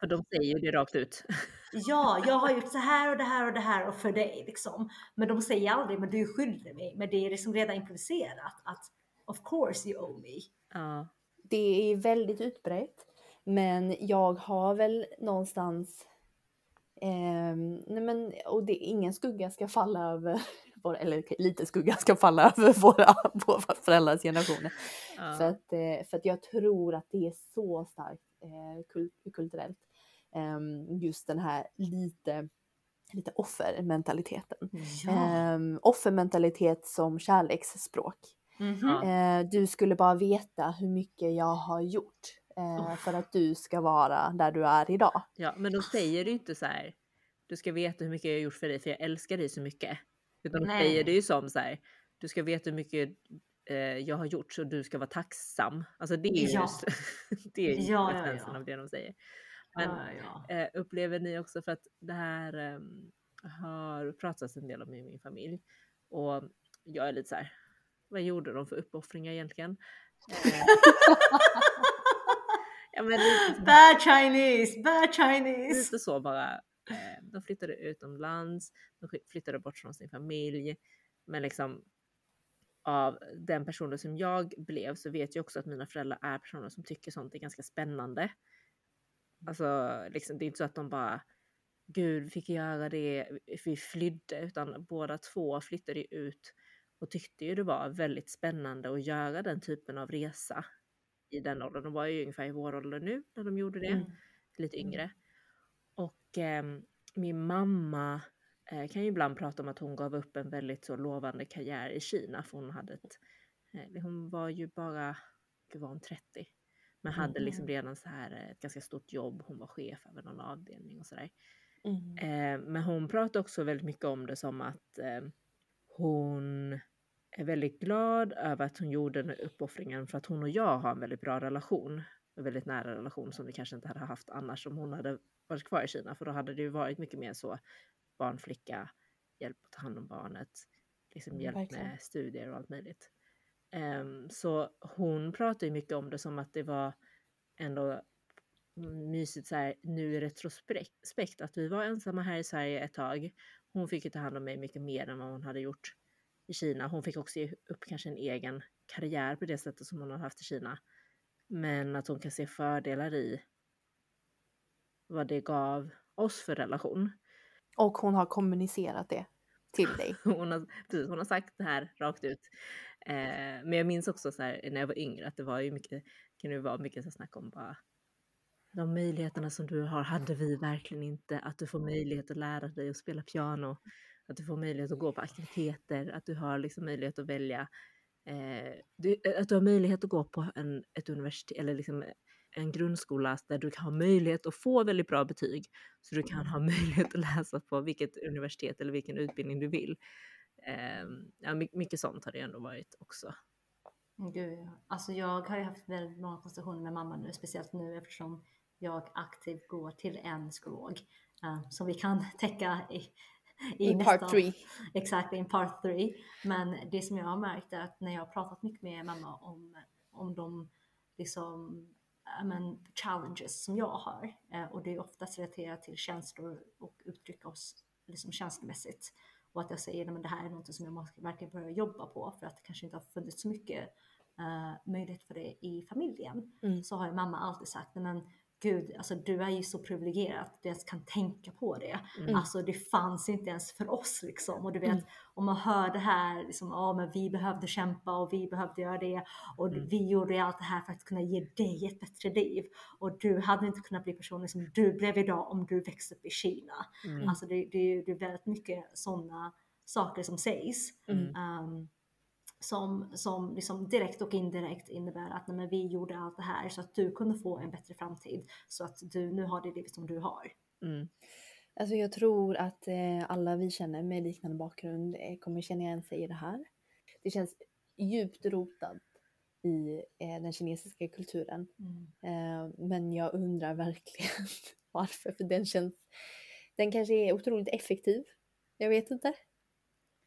För de säger ju det rakt ut. Ja, jag har gjort så här och det här och det här och för dig liksom. Men de säger aldrig, men du är skyldig mig. Men det är liksom redan improviserat att of course you owe me. Ja. Det är väldigt utbrett. Men jag har väl någonstans Eh, nej men, och det, ingen skugga ska falla över, våra, eller lite skugga ska falla över våra, våra föräldrars generationer. Ja. För, att, eh, för att jag tror att det är så starkt eh, kul, kulturellt. Ehm, just den här lite, lite offermentaliteten. Ja. Ehm, offermentalitet som kärleksspråk. Ja. Eh, du skulle bara veta hur mycket jag har gjort eh, för att du ska vara där du är idag. ja, men de säger ju inte så här. Du ska veta hur mycket jag har gjort för dig för jag älskar dig så mycket. Utan de Nej. säger det ju som så här. Du ska veta hur mycket eh, jag har gjort så du ska vara tacksam. Alltså det är ju, Ja. det är ju Ja, ja, ja. av det de säger. Men Ja, ja. eh, upplever ni också för att det här ehm, har pratats en del om i min familj och jag är lite så här. Vad gjorde de för uppoffringar egentligen? Ja, men lite, så- Bad Chinese, bad Chinese. lite så bara. Eh, de flyttade utomlands, de flyttade bort från sin familj. Men liksom av den personen som jag blev så vet jag också att mina föräldrar är personer som tycker sånt är ganska spännande. Alltså, liksom, det är inte så att de bara Gud, fick göra det, vi flydde, utan båda två flyttade ut och tyckte ju det var väldigt spännande att göra den typen av resa i den åldern. De var ju ungefär i vår ålder nu när de gjorde det, Mm. lite Mm. yngre. Och ehm, min mamma eh, kan ju ibland prata om att hon gav upp en väldigt så lovande karriär i Kina, för hon hade ett, eh, hon var ju bara, gud var hon 30? Men hade liksom Mhm. redan så här eh, ett ganska stort jobb, hon var chef över någon avdelning och sådär. Mm. Eh, men hon pratar också väldigt mycket om det som att eh, hon är väldigt glad över att hon gjorde den uppoffringen för att hon och jag har en väldigt bra relation. En väldigt nära relation som vi kanske inte hade haft annars om hon hade varit kvar i Kina. För då hade det ju varit mycket mer så barnflicka, hjälp att ta hand om barnet, liksom Mm, hjälp verkligen. med studier och allt möjligt. Ehm, så hon pratar ju mycket om det som att det var ändå mysigt så här, nu i retrospekt att vi var ensamma här i Sverige ett tag. Hon fick ju ta hand om mig mycket mer än vad hon hade gjort i Kina. Hon fick också ge upp kanske en egen karriär på det sättet som hon har haft i Kina. Men att hon kan se fördelar i vad det gav oss för relation. Och hon har kommunicerat det till dig. Hon har, precis, hon har sagt det här rakt ut. Eh, men jag minns också så här, när jag var yngre att det var ju mycket, kan det vara mycket så snack om bara de möjligheterna som du har hade vi verkligen inte. Att du får möjlighet att lära dig att spela piano, att du får möjlighet att gå på aktiviteter, att du har liksom möjlighet att välja, eh, du, att du har möjlighet att gå på en, ett universitet eller liksom en grundskola där du kan ha möjlighet att få väldigt bra betyg. Så du kan ha möjlighet att läsa på vilket universitet eller vilken utbildning du vill. Eh, ja, my- mycket sånt har det ändå varit också. Gud, ja. alltså jag har ju haft väldigt många konversationer med mamma nu, speciellt nu eftersom jag aktivt går till en psykolog eh, som vi kan täcka i, i, I part three. Exakt, in part three. Men det som jag har märkt är att när jag har pratat mycket med mamma om, om de liksom, men, challenges som jag har eh, och det är oftast relaterat till känslor och uttrycka oss liksom känslomässigt och att jag säger att det här är något som jag måste verkligen börja jobba på för att det kanske inte har funnits så mycket eh, möjlighet för det i familjen. Mm. Så har ju mamma alltid sagt, "Nej, men gud, alltså du är ju så privilegierad att du ens kan tänka på det. Mm. Alltså det fanns inte ens för oss liksom. Och du vet, Mm. om man hör det här, liksom, ja men vi behövde kämpa och vi behövde göra det och Mm. vi gjorde allt det här för att kunna ge dig ett bättre liv. Och du hade inte kunnat bli personen som du blev idag om du växte upp i Kina. Mm. Alltså det, det, det är väldigt mycket sådana saker som sägs. Um, som, som liksom direkt och indirekt innebär att nej, vi gjorde allt det här så att du kunde få en bättre framtid. Så att du nu har det livet som du har. Mm. Alltså jag tror att eh, alla vi känner med liknande bakgrund eh, kommer känna igen sig i det här. Det känns djupt rotat i eh, den kinesiska kulturen. Eh, men jag undrar verkligen varför, för den känns, den kanske är otroligt effektiv. Jag vet inte.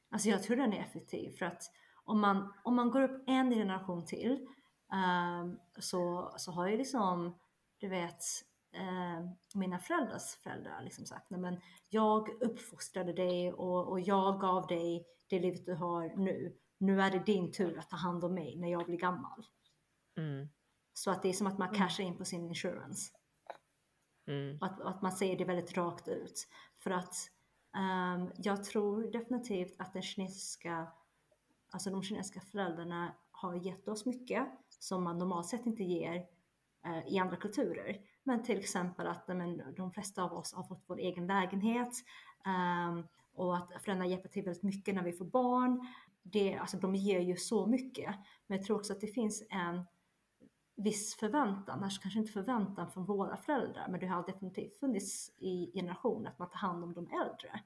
Alltså jag tror den är effektiv för att om man, om man går upp en generation till ehm, så, så har ju liksom, du vet, eh, mina föräldrars föräldrar liksom sagt, nej men jag uppfostrade dig och, och jag gav dig det livet du har nu. Nu är det din tur att ta hand om mig när jag blir gammal. Mm. Så att det är som att man Mm. cashar in på sin insurance. Mm. Att, att man säger det väldigt rakt ut. För att ehm, jag tror definitivt att den kinesiska, alltså de kinesiska föräldrarna har gett oss mycket som man normalt sett inte ger eh, i andra kulturer. Men till exempel att men, de flesta av oss har fått vår egen lägenhet ehm, och att föräldrarna hjälper till väldigt mycket när vi får barn. Det, alltså, de ger ju så mycket. Men jag tror också att det finns en viss förväntan, alltså kanske inte förväntan från våra föräldrar, men det har definitivt funnits i generationer att man tar hand om de äldre.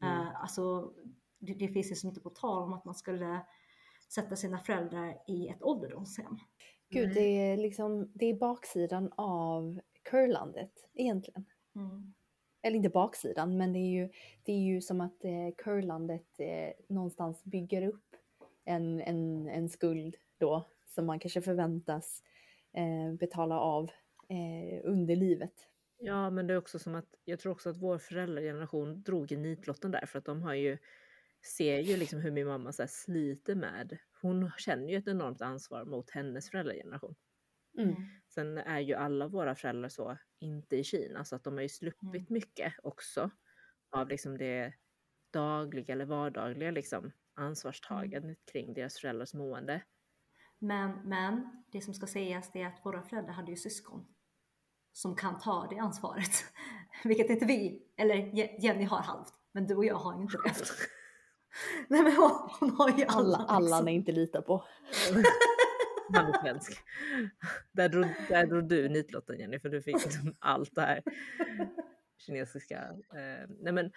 Mm. Eh, alltså, det, det finns liksom inte på tal om att man skulle sätta sina föräldrar i ett ålderdomshem. Gud, det är liksom, det är baksidan av curlandet egentligen. Mm. Eller inte baksidan, men det är ju, det är ju som att eh, curlandet eh, någonstans bygger upp en, en, en skuld då som man kanske förväntas eh, betala av eh, under livet. Ja, men det är också som att jag tror också att vår föräldrageneration drog i nitlotten där för att de har ju ser ju liksom hur min mamma så här sliter med. Hon känner ju ett enormt ansvar mot hennes föräldrageneration. Mm. Sen är ju alla våra föräldrar så, inte i Kina, så att de har ju sluppit mycket också av liksom det dagliga eller vardagliga liksom ansvarstagandet kring deras föräldrars mående. Men, men det som ska sägas är att våra föräldrar hade ju syskon som kan ta det ansvaret. Vilket inte vi, eller Je- Jenny har halvt, men du och jag har inte det. Nej men hon, hon har ju alla. Alla, alla liksom. ni inte litar på. Han är svensk. Där drog, där drog du nitlotten Jenny, för du fick liksom allt det här kinesiska. Eh, nej men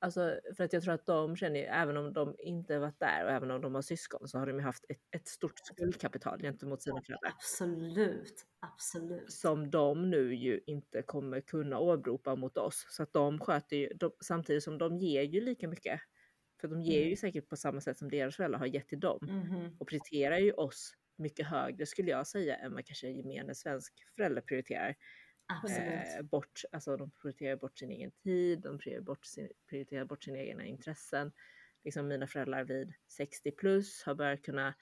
alltså för att jag tror att de känner ju, även om de inte varit där och även om de har syskon så har de ju haft ett, ett stort skuldkapital gentemot sina föräldrar. Absolut, absolut. Som de nu ju inte kommer kunna åberopa mot oss. Så att de sköter ju, de, samtidigt som de ger ju lika mycket. För de ger ju Mm. säkert på samma sätt som deras föräldrar har gett till dem Mhm. och prioriterar ju oss mycket högre skulle jag säga än vad kanske gemene svensk förälder prioriterar. Eh, bort, alltså de prioriterar bort sin egen tid, de prioriterar bort, sin, prioriterar bort sina egna intressen. Liksom mina föräldrar vid 60 plus har börjat kunna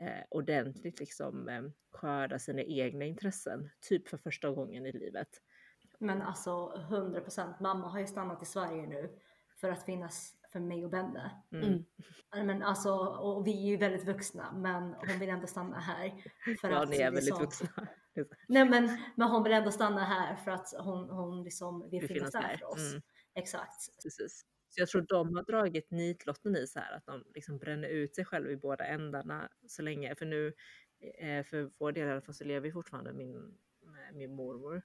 eh, ordentligt liksom eh, skörda sina egna intressen, typ för första gången i livet. Men alltså 100% mamma har ju stannat i Sverige nu för att finnas för mig och Benne. Mm. Mm. Men alltså, och vi är ju väldigt vuxna men hon vill ändå stanna här. För Ja, att ni är väldigt liksom- vuxna. Nej men, men hon vill ändå stanna här för att hon, hon liksom vill finnas finnas där för oss. Mm. Exakt. Precis. Så jag tror de har dragit nitlotten i så här att de liksom bränner ut sig själva i båda ändarna så länge. För nu, eh, för vår del i alla fall så lever ju fortfarande min, med min mormor.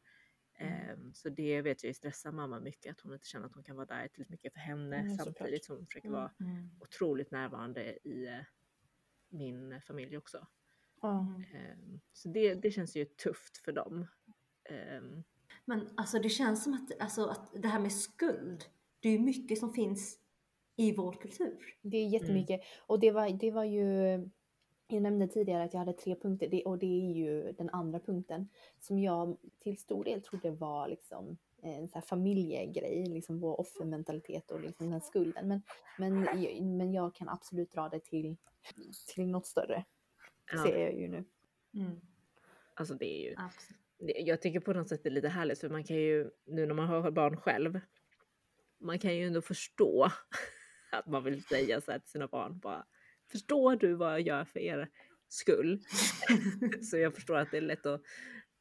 Mm. Ehm, Så det vet jag ju stressar mamma mycket, att hon inte känner att hon kan vara där tillräckligt mycket för henne Mm, samtidigt som hon försöker Mm. vara Mm. otroligt närvarande i eh, min familj också. Ehm, Så det, det känns ju tufft för dem. Ehm, Men alltså det känns som att, alltså, att det här med skuld, det är ju mycket som finns i vår kultur. Det är jättemycket. Och det var, det var ju, jag nämnde tidigare att jag hade tre punkter det, och det är ju den andra punkten som jag till stor del trodde var liksom en så här familjegrej, liksom vår offermentalitet och liksom den här skulden. Men, men, jag- men jag kan absolut dra det till, till något större, ja, ser jag ju nu. Mm. Alltså det är ju Absolut. jag tycker på något sätt det är lite härligt för man kan ju, nu när man har barn själv, man kan ju ändå förstå att man vill säga så här till sina barn bara, förstår du vad jag gör för er skull? så jag förstår att det är lätt att,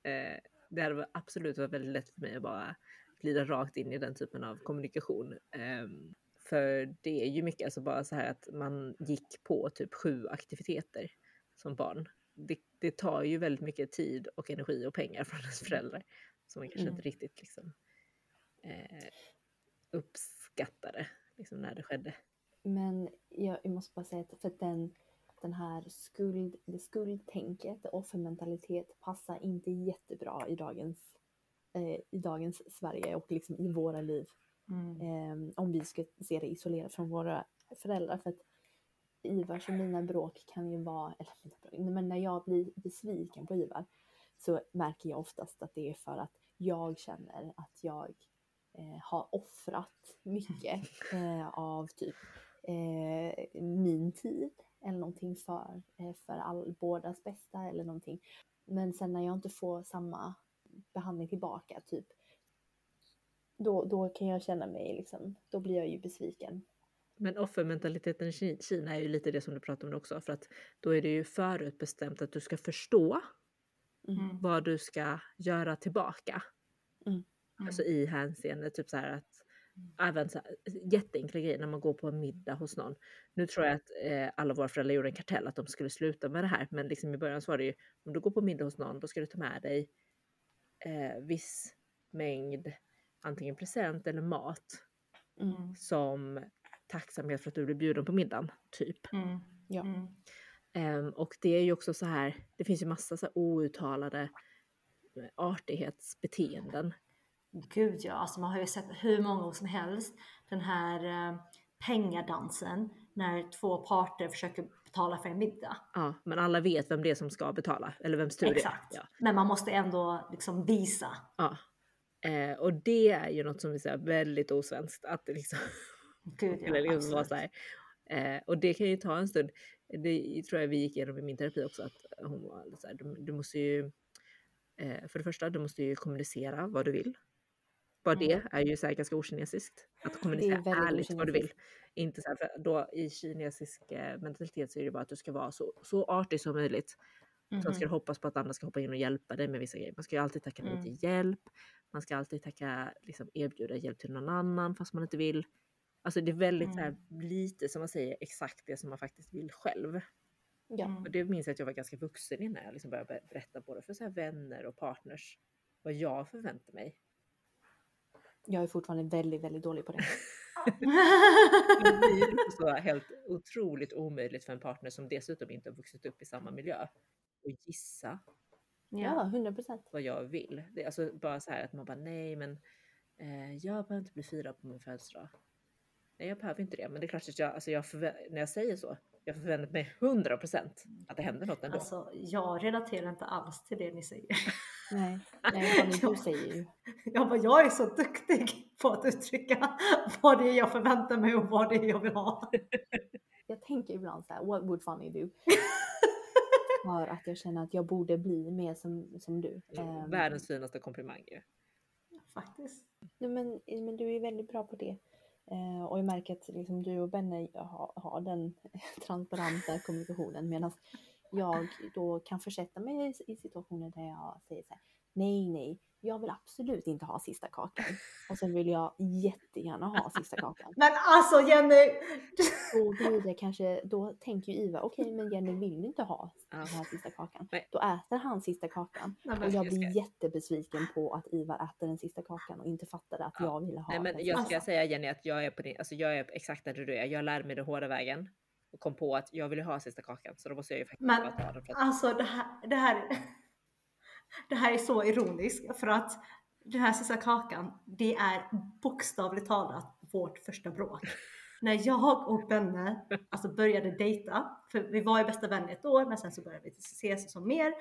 eh, det hade absolut varit väldigt lätt för mig att bara glida rakt in i den typen av kommunikation. Ehm, För det är ju mycket, alltså bara så här att man gick på typ sju aktiviteter som barn. Det, det tar ju väldigt mycket tid och energi och pengar från ens föräldrar som man kanske Mm. inte riktigt liksom eh, uppskattade liksom när det skedde. Men jag, jag måste bara säga att för den, den här skuld, det skuldtänket, det offermentalitet passar inte jättebra i dagens, eh, i dagens Sverige och liksom i våra liv. Mm. Eh, om vi ska se det isolerat från våra föräldrar. För att Ivars och mina bråk kan ju vara, eller mina bråk, men när jag blir besviken på Ivar så märker jag oftast att det är för att jag känner att jag eh, har offrat mycket eh, av typ eh, min tid eller någonting för, eh, för all, bådas bästa eller någonting. Men sen när jag inte får samma behandling tillbaka, typ, då, då kan jag känna mig liksom, då blir jag ju besviken. Men offermentaliteten i Ki- Kina är ju lite det som du pratar om också för att då är det ju förutbestämt att du ska förstå Mm. vad du ska göra tillbaka. Mm. Alltså i hänseende typ så här att även så här, jätteenkla grejer när man går på en middag hos någon. Nu tror jag att eh, alla våra föräldrar gjorde en kartell att de skulle sluta med det här, men liksom i början så var det ju om du går på middag hos någon, då ska du ta med dig eh, viss mängd antingen present eller mat Mm. som tacksamhet för att du blev bjuden på middagen, typ. Mm. Ja. Mm. Ehm, och det är ju också så här, det finns ju massa så här outtalade eh, artighetsbeteenden. Gud ja, alltså man har ju sett hur många som helst den här eh, pengadansen när två parter försöker betala för en middag. Ja, men alla vet vem det är som ska betala, eller vems tur Exakt. det är. Ja. Men man måste ändå liksom visa. Ja. Eh, och det är ju något som så här väldigt osvenskt. Att liksom, Gud ja, eller liksom vara så här. Eh, och det kan ju ta en stund. Det tror jag vi gick igenom i min terapi också. Att hon var så här, du, du måste ju, eh, för det första, du måste ju kommunicera vad du vill. Bara Mm. det är ju så här ganska okinesiskt. Att kommunicera väldigt ärligt vad du vill. Inte så här, för då i kinesisk eh, mentalitet så är det bara att du ska vara så, så artig som möjligt. Sen ska Mhm. du hoppas på att andra ska hoppa in och hjälpa dig med vissa grejer. Man ska ju alltid tacka nej Mm. till hjälp. Man ska alltid tacka, liksom erbjuda hjälp till någon annan fast man inte vill. Alltså det är väldigt så här, lite som man säger exakt det som man faktiskt vill själv. Ja. Mm. Och det minns jag att jag var ganska vuxen innan jag liksom började ber- berätta både för så här vänner och partners vad jag förväntar mig. Jag är fortfarande väldigt, väldigt dålig på det. Det blir så helt otroligt omöjligt för en partner som dessutom inte har vuxit upp i samma miljö och gissa Ja, ja. 100 procent. vad jag vill. Det är alltså bara så här att man bara nej men eh, jag behöver inte bli firad på min födelsedag. Nej jag behöver inte det men det är klart att jag, alltså jag när jag säger så, jag förväntar mig 100% att det händer något ändå. Alltså jag relaterar inte alls till det ni säger. Nej, nej du säger ju. Jag bara, jag är så duktig på att uttrycka vad det är jag förväntar mig och vad det är jag vill ha. Jag tänker ibland så här, what would Fanny do? För att jag känner att jag borde bli mer som, som du. Ehm, Världens finaste komplimang ju. Faktiskt. Nej, men, men du är väldigt bra på det. Eh, och jag märker att liksom, du och Benne har, har den transparenta kommunikationen medan jag då kan försätta mig i, situationer där jag säger så här, nej, nej, jag vill absolut inte ha sista kakan. Och sen vill jag jättegärna ha sista kakan. Men alltså Jenny! Och då blir det kanske, då tänker ju Ivar, okej men Jenny vill inte ha den här sista kakan. Nej. Då äter han sista kakan. Nej, Och jag jag ska- blir jättebesviken på att Ivar äter den sista kakan och inte fattade att Ja. jag ville ha Nej men den jag ska säga Jenny att jag är på din, alltså jag är exakt där du är. Jag lärde mig den hårda vägen och kom på att jag ville ha sista kakan så då måste jag ju faktiskt Men, ta den. Att, alltså det här, det här, det här är så ironiskt för att den här sista kakan, det är bokstavligt talat vårt första bråk. När jag och Benne alltså började dejta, för vi var ju bästa vänner ett år men sen så började vi ses som mer.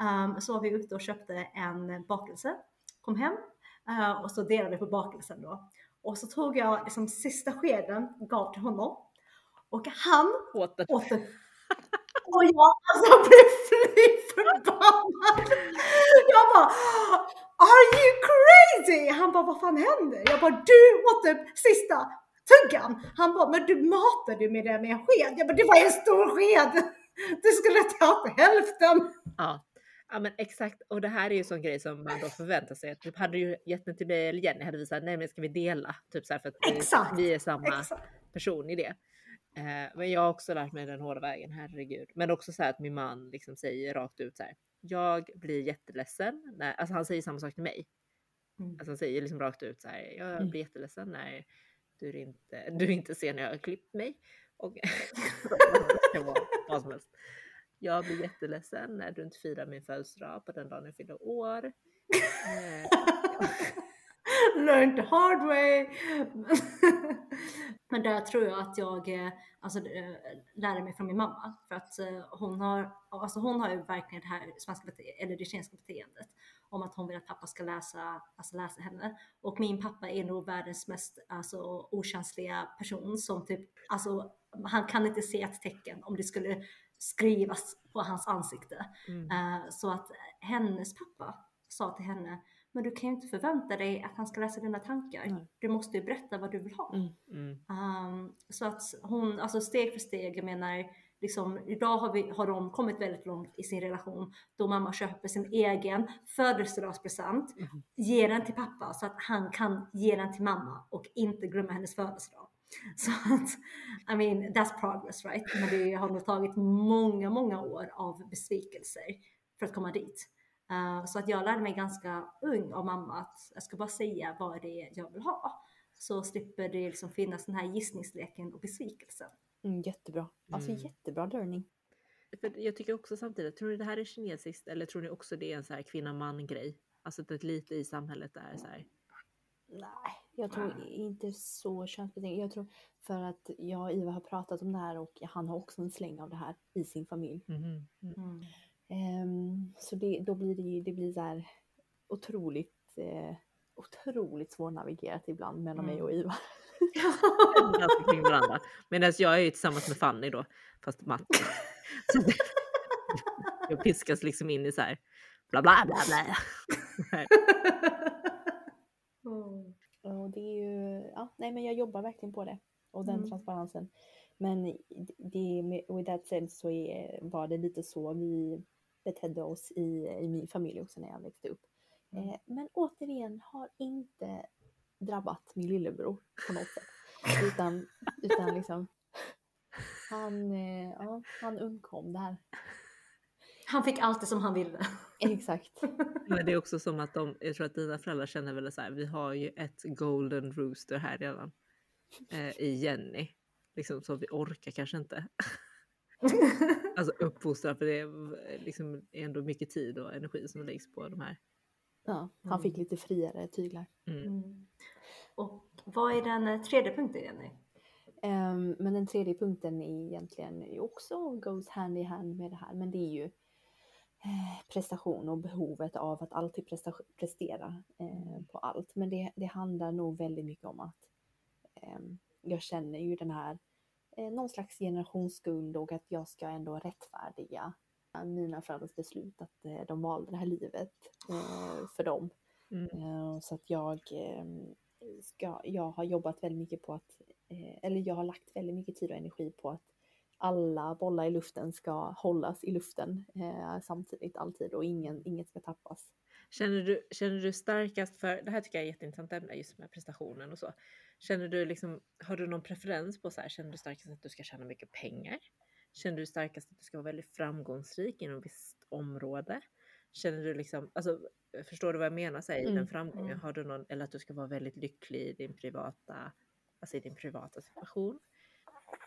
Um, så var vi ute och köpte en bakelse, kom hem uh, och så delade vi på bakelsen då. Och så tog jag liksom sista skeden, gav till honom och han åt den. åt det. Och jag alltså blev fly förbannad. Jag bara Are you crazy? Han bara vad fan händer? Jag bara du åt upp sista tuggan. Han bara men du matade ju med det med en sked. Jag bara det var en stor sked. Du skulle ta hälften. Ja. Ja men exakt och det här är ju sån grej som man då förväntar sig. Typ hade du gett den till mig eller Jenny hade vi sagt nej men ska vi dela? Typ så här för att vi, vi är samma Exakt. person i det. Eh, men jag har också lärt mig den hårda vägen, herregud. Men också så här att min man liksom säger rakt ut så här. Jag blir jätteledsen. När, alltså han säger samma sak till mig. Mm. Alltså han säger liksom rakt ut så här. Jag Mm. blir jätteledsen när du inte, du inte ser när jag har klippt mig. Och vad som helst. Jag blir jätteledsen när du inte firar min födelsedag på den dagen jag fyller år. Learn the hard way. Men där tror jag att jag eh, alltså, eh, lärde mig från min mamma. För att eh, hon har, alltså hon har ju verkligen det här svenska eller det chilenska beteendet. Om att hon vill att pappa ska läsa, alltså läsa henne. Och min pappa är nog världens mest alltså, okänsliga person som typ, alltså han kan inte se ett tecken om det skulle skrivas på hans ansikte. mm. Eh, Så att hennes pappa sa till henne, men du kan ju inte förvänta dig att han ska läsa dina tankar. Nej. Du måste ju berätta vad du vill ha. Mm. Mm. Um, så att hon, alltså steg för steg, jag menar, liksom, idag har, vi, har de kommit väldigt långt i sin relation då mamma köper sin egen födelsedagspresent, Mhm. ger den till pappa så att han kan ge den till mamma och inte glömma hennes födelsedag. Så att, I mean, that's progress right? Men det har nog tagit många, många år av besvikelser för att komma dit. Uh, så att jag lärde mig ganska ung av mamma att jag ska bara säga vad det är jag vill ha. Så slipper det liksom finnas den här gissningsleken och besvikelsen. Mm, jättebra. Alltså Mm. jättebra learning. För jag tycker också samtidigt, tror ni det här är kinesiskt eller tror ni också det är en så här kvinna-man grej? Alltså att det lite i samhället är så här. Nej, jag tror inte så könsbetingat. Jag tror för att jag och Iva har pratat om det här och han har också en släng av det här i sin familj. Mhm. Mm. Mm. Ehm, så det, då blir det ju, det blir så här otroligt, eh, otroligt svårnavigerat ibland mellan mig Mm. och Iva. Ganska kring varandra. Medan jag är ju tillsammans med Fanny då, fast matte. Så det- jag piskas liksom in i så här bla bla bla bla. Mm. Och det är ju, ja, nej men jag jobbar verkligen på det. Och den Mm. transparensen. Men det, med, with that said så är, var det lite så vi betedde oss i, i min familj också när jag växte upp. Mm. Eh, men återigen har inte drabbat min lillebror på något sätt. Utan, utan liksom han, eh, ja, han undkom det här. Han fick allt det som han ville. Exakt. Men det är också som att de, jag tror att dina föräldrar känner väl så här, vi har ju ett golden rooster här redan. Eh, I Jenny. Liksom så vi orkar kanske inte. Alltså uppfostra för det är liksom ändå mycket tid och energi som läggs på de här. Ja, han fick Mm. lite friare tyglar. Mm. Mm. Och vad är den eh, tredje punkten Jenny? Ehm, men den tredje punkten är egentligen också goes hand i hand med det här. Men det är ju eh, prestation och behovet av att alltid prestera eh, på allt. Men det, det handlar nog väldigt mycket om att ehm, jag känner ju den här eh, någon slags generationsskuld och att jag ska ändå rättfärdiga mina föräldrars beslut att eh, de valde det här livet eh, för dem. Mm. Eh, Så att jag, eh, ska, jag har jobbat väldigt mycket på att, eh, eller jag har lagt väldigt mycket tid och energi på att alla bollar i luften ska hållas i luften eh, samtidigt alltid och ingen, inget ska tappas. Känner du, känner du starkast för, det här tycker jag är jätteintressant ämne just med prestationen och så. Känner du liksom, har du någon preferens på så här, känner du starkast att du ska tjäna mycket pengar? Känner du starkast att du ska vara väldigt framgångsrik inom visst område? Känner du liksom, alltså förstår du vad jag menar så här, i Mm, den framgången? mm. Har du någon, eller att du ska vara väldigt lycklig i din privata, alltså i din privata situation?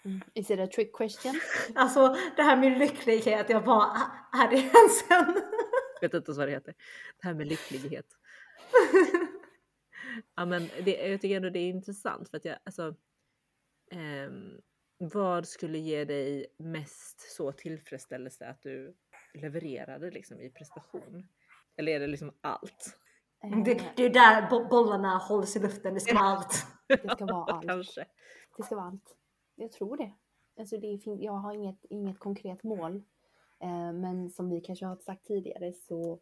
Mm. Is it a trick question? Alltså det här med lycklighet, jag bara, "Ah, är det ens en? Vet inte vad det heter. Det här med lycklighet. Ja, men det, jag tycker ändå det är intressant för att jag, alltså, ehm, vad skulle ge dig mest så tillfredsställelse att du levererade liksom i prestation? Eller är det liksom allt? Det, Eh, det är där bo- bollarna hålls i luften, det ska vara allt. det ska vara allt. Kanske. Det ska vara allt. Jag tror det. Alltså det fin- jag har inget, inget konkret mål. Eh, men som vi kanske har sagt tidigare så,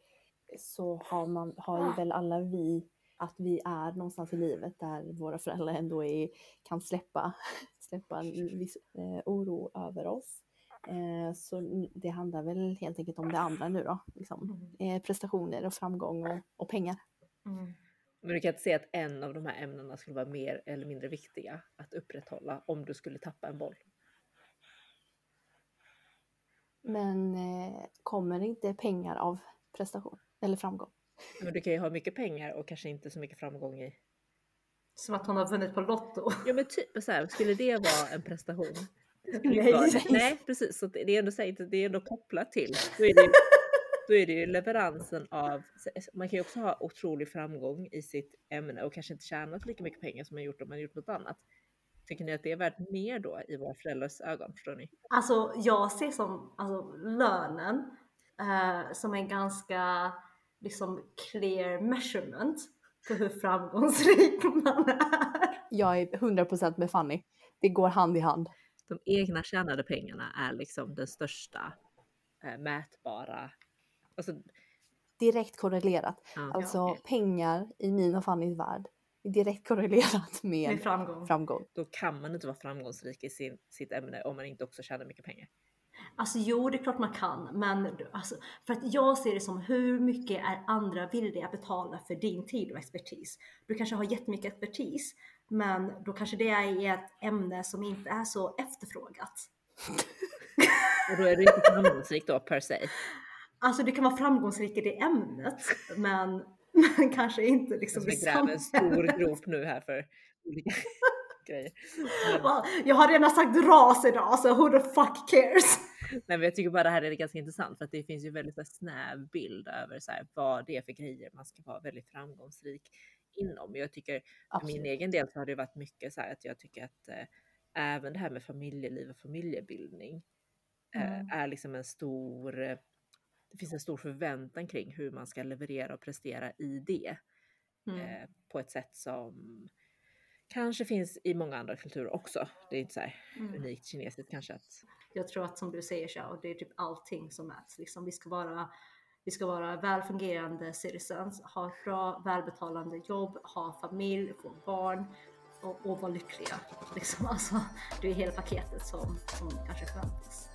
så har, man, har ju väl alla vi att vi är någonstans i livet där våra föräldrar ändå är, kan släppa, släppa en viss eh, oro över oss. Eh, så det handlar väl helt enkelt om det andra nu då. Liksom. Mm. Prestationer och framgång och, och pengar. Mm. Men du kan inte se att en av de här ämnena skulle vara mer eller mindre viktiga att upprätthålla om du skulle tappa en boll. Men eh, kommer inte pengar av prestation eller framgång? Men du kan ju ha mycket pengar och kanske inte så mycket framgång i. Som att hon har vunnit på Lotto. Ja men typ så här, skulle det vara en prestation? Nej. nej precis, så det är ändå, så här, det är ändå kopplat till. Då är det, ju- då är det ju leveransen av, man kan ju också ha otrolig framgång i sitt ämne och kanske inte tjänat lika mycket pengar som man gjort om man gjort något annat. Tycker ni att det är värt mer då i våra föräldrars ögon? Förstår ni? Alltså jag ser som alltså, lönen eh, som en ganska liksom clear measurement på hur framgångsrik man är. Jag är 100% med Fanny. Det går hand i hand. De egna tjänade pengarna är liksom den största eh, mätbara. Alltså, Direkt korrelerat. ja. Alltså okej. pengar i min och Fannys värld är direkt korrelerat Med med framgång. framgång. Då kan man inte vara framgångsrik i sin, sitt ämne om man inte också tjänar mycket pengar. Alltså jo, det är klart man kan, men alltså, för att jag ser det som hur mycket är andra villiga att betala för din tid och expertis? Du kanske har jättemycket expertis, men då kanske det är i ett ämne som inte är så efterfrågat. Och då är du inte framgångsrik då per se. Alltså du kan vara framgångsrik i det ämnet, men, men kanske inte liksom Jag i ska gräva en stor samhället. grop nu här för olika grejer. Va? Jag har redan sagt ras idag, så who the fuck cares? nej, men jag tycker bara det här är ganska intressant för att det finns ju väldigt här, snäv bild över så här, vad det är för grejer man ska vara väldigt framgångsrik inom. Jag tycker för min Absolut. egen del så har det varit mycket så här att jag tycker att eh, även det här med familjeliv och familjebildning eh, Mm. är liksom en stor, eh, det finns en stor förväntan kring hur man ska leverera och prestera i det Mm. eh, på ett sätt som kanske finns i många andra kulturer också. Det är inte så här Mm. unikt kinesiskt kanske att Jag tror att som du säger så, och det är typ allting som mäts. Liksom, vi, ska vara, vi ska vara välfungerande citizens, ha ett bra välbetalande jobb, ha familj, få barn och, och vara lyckliga. Liksom, alltså, det är hela paketet som, som kanske förväntas.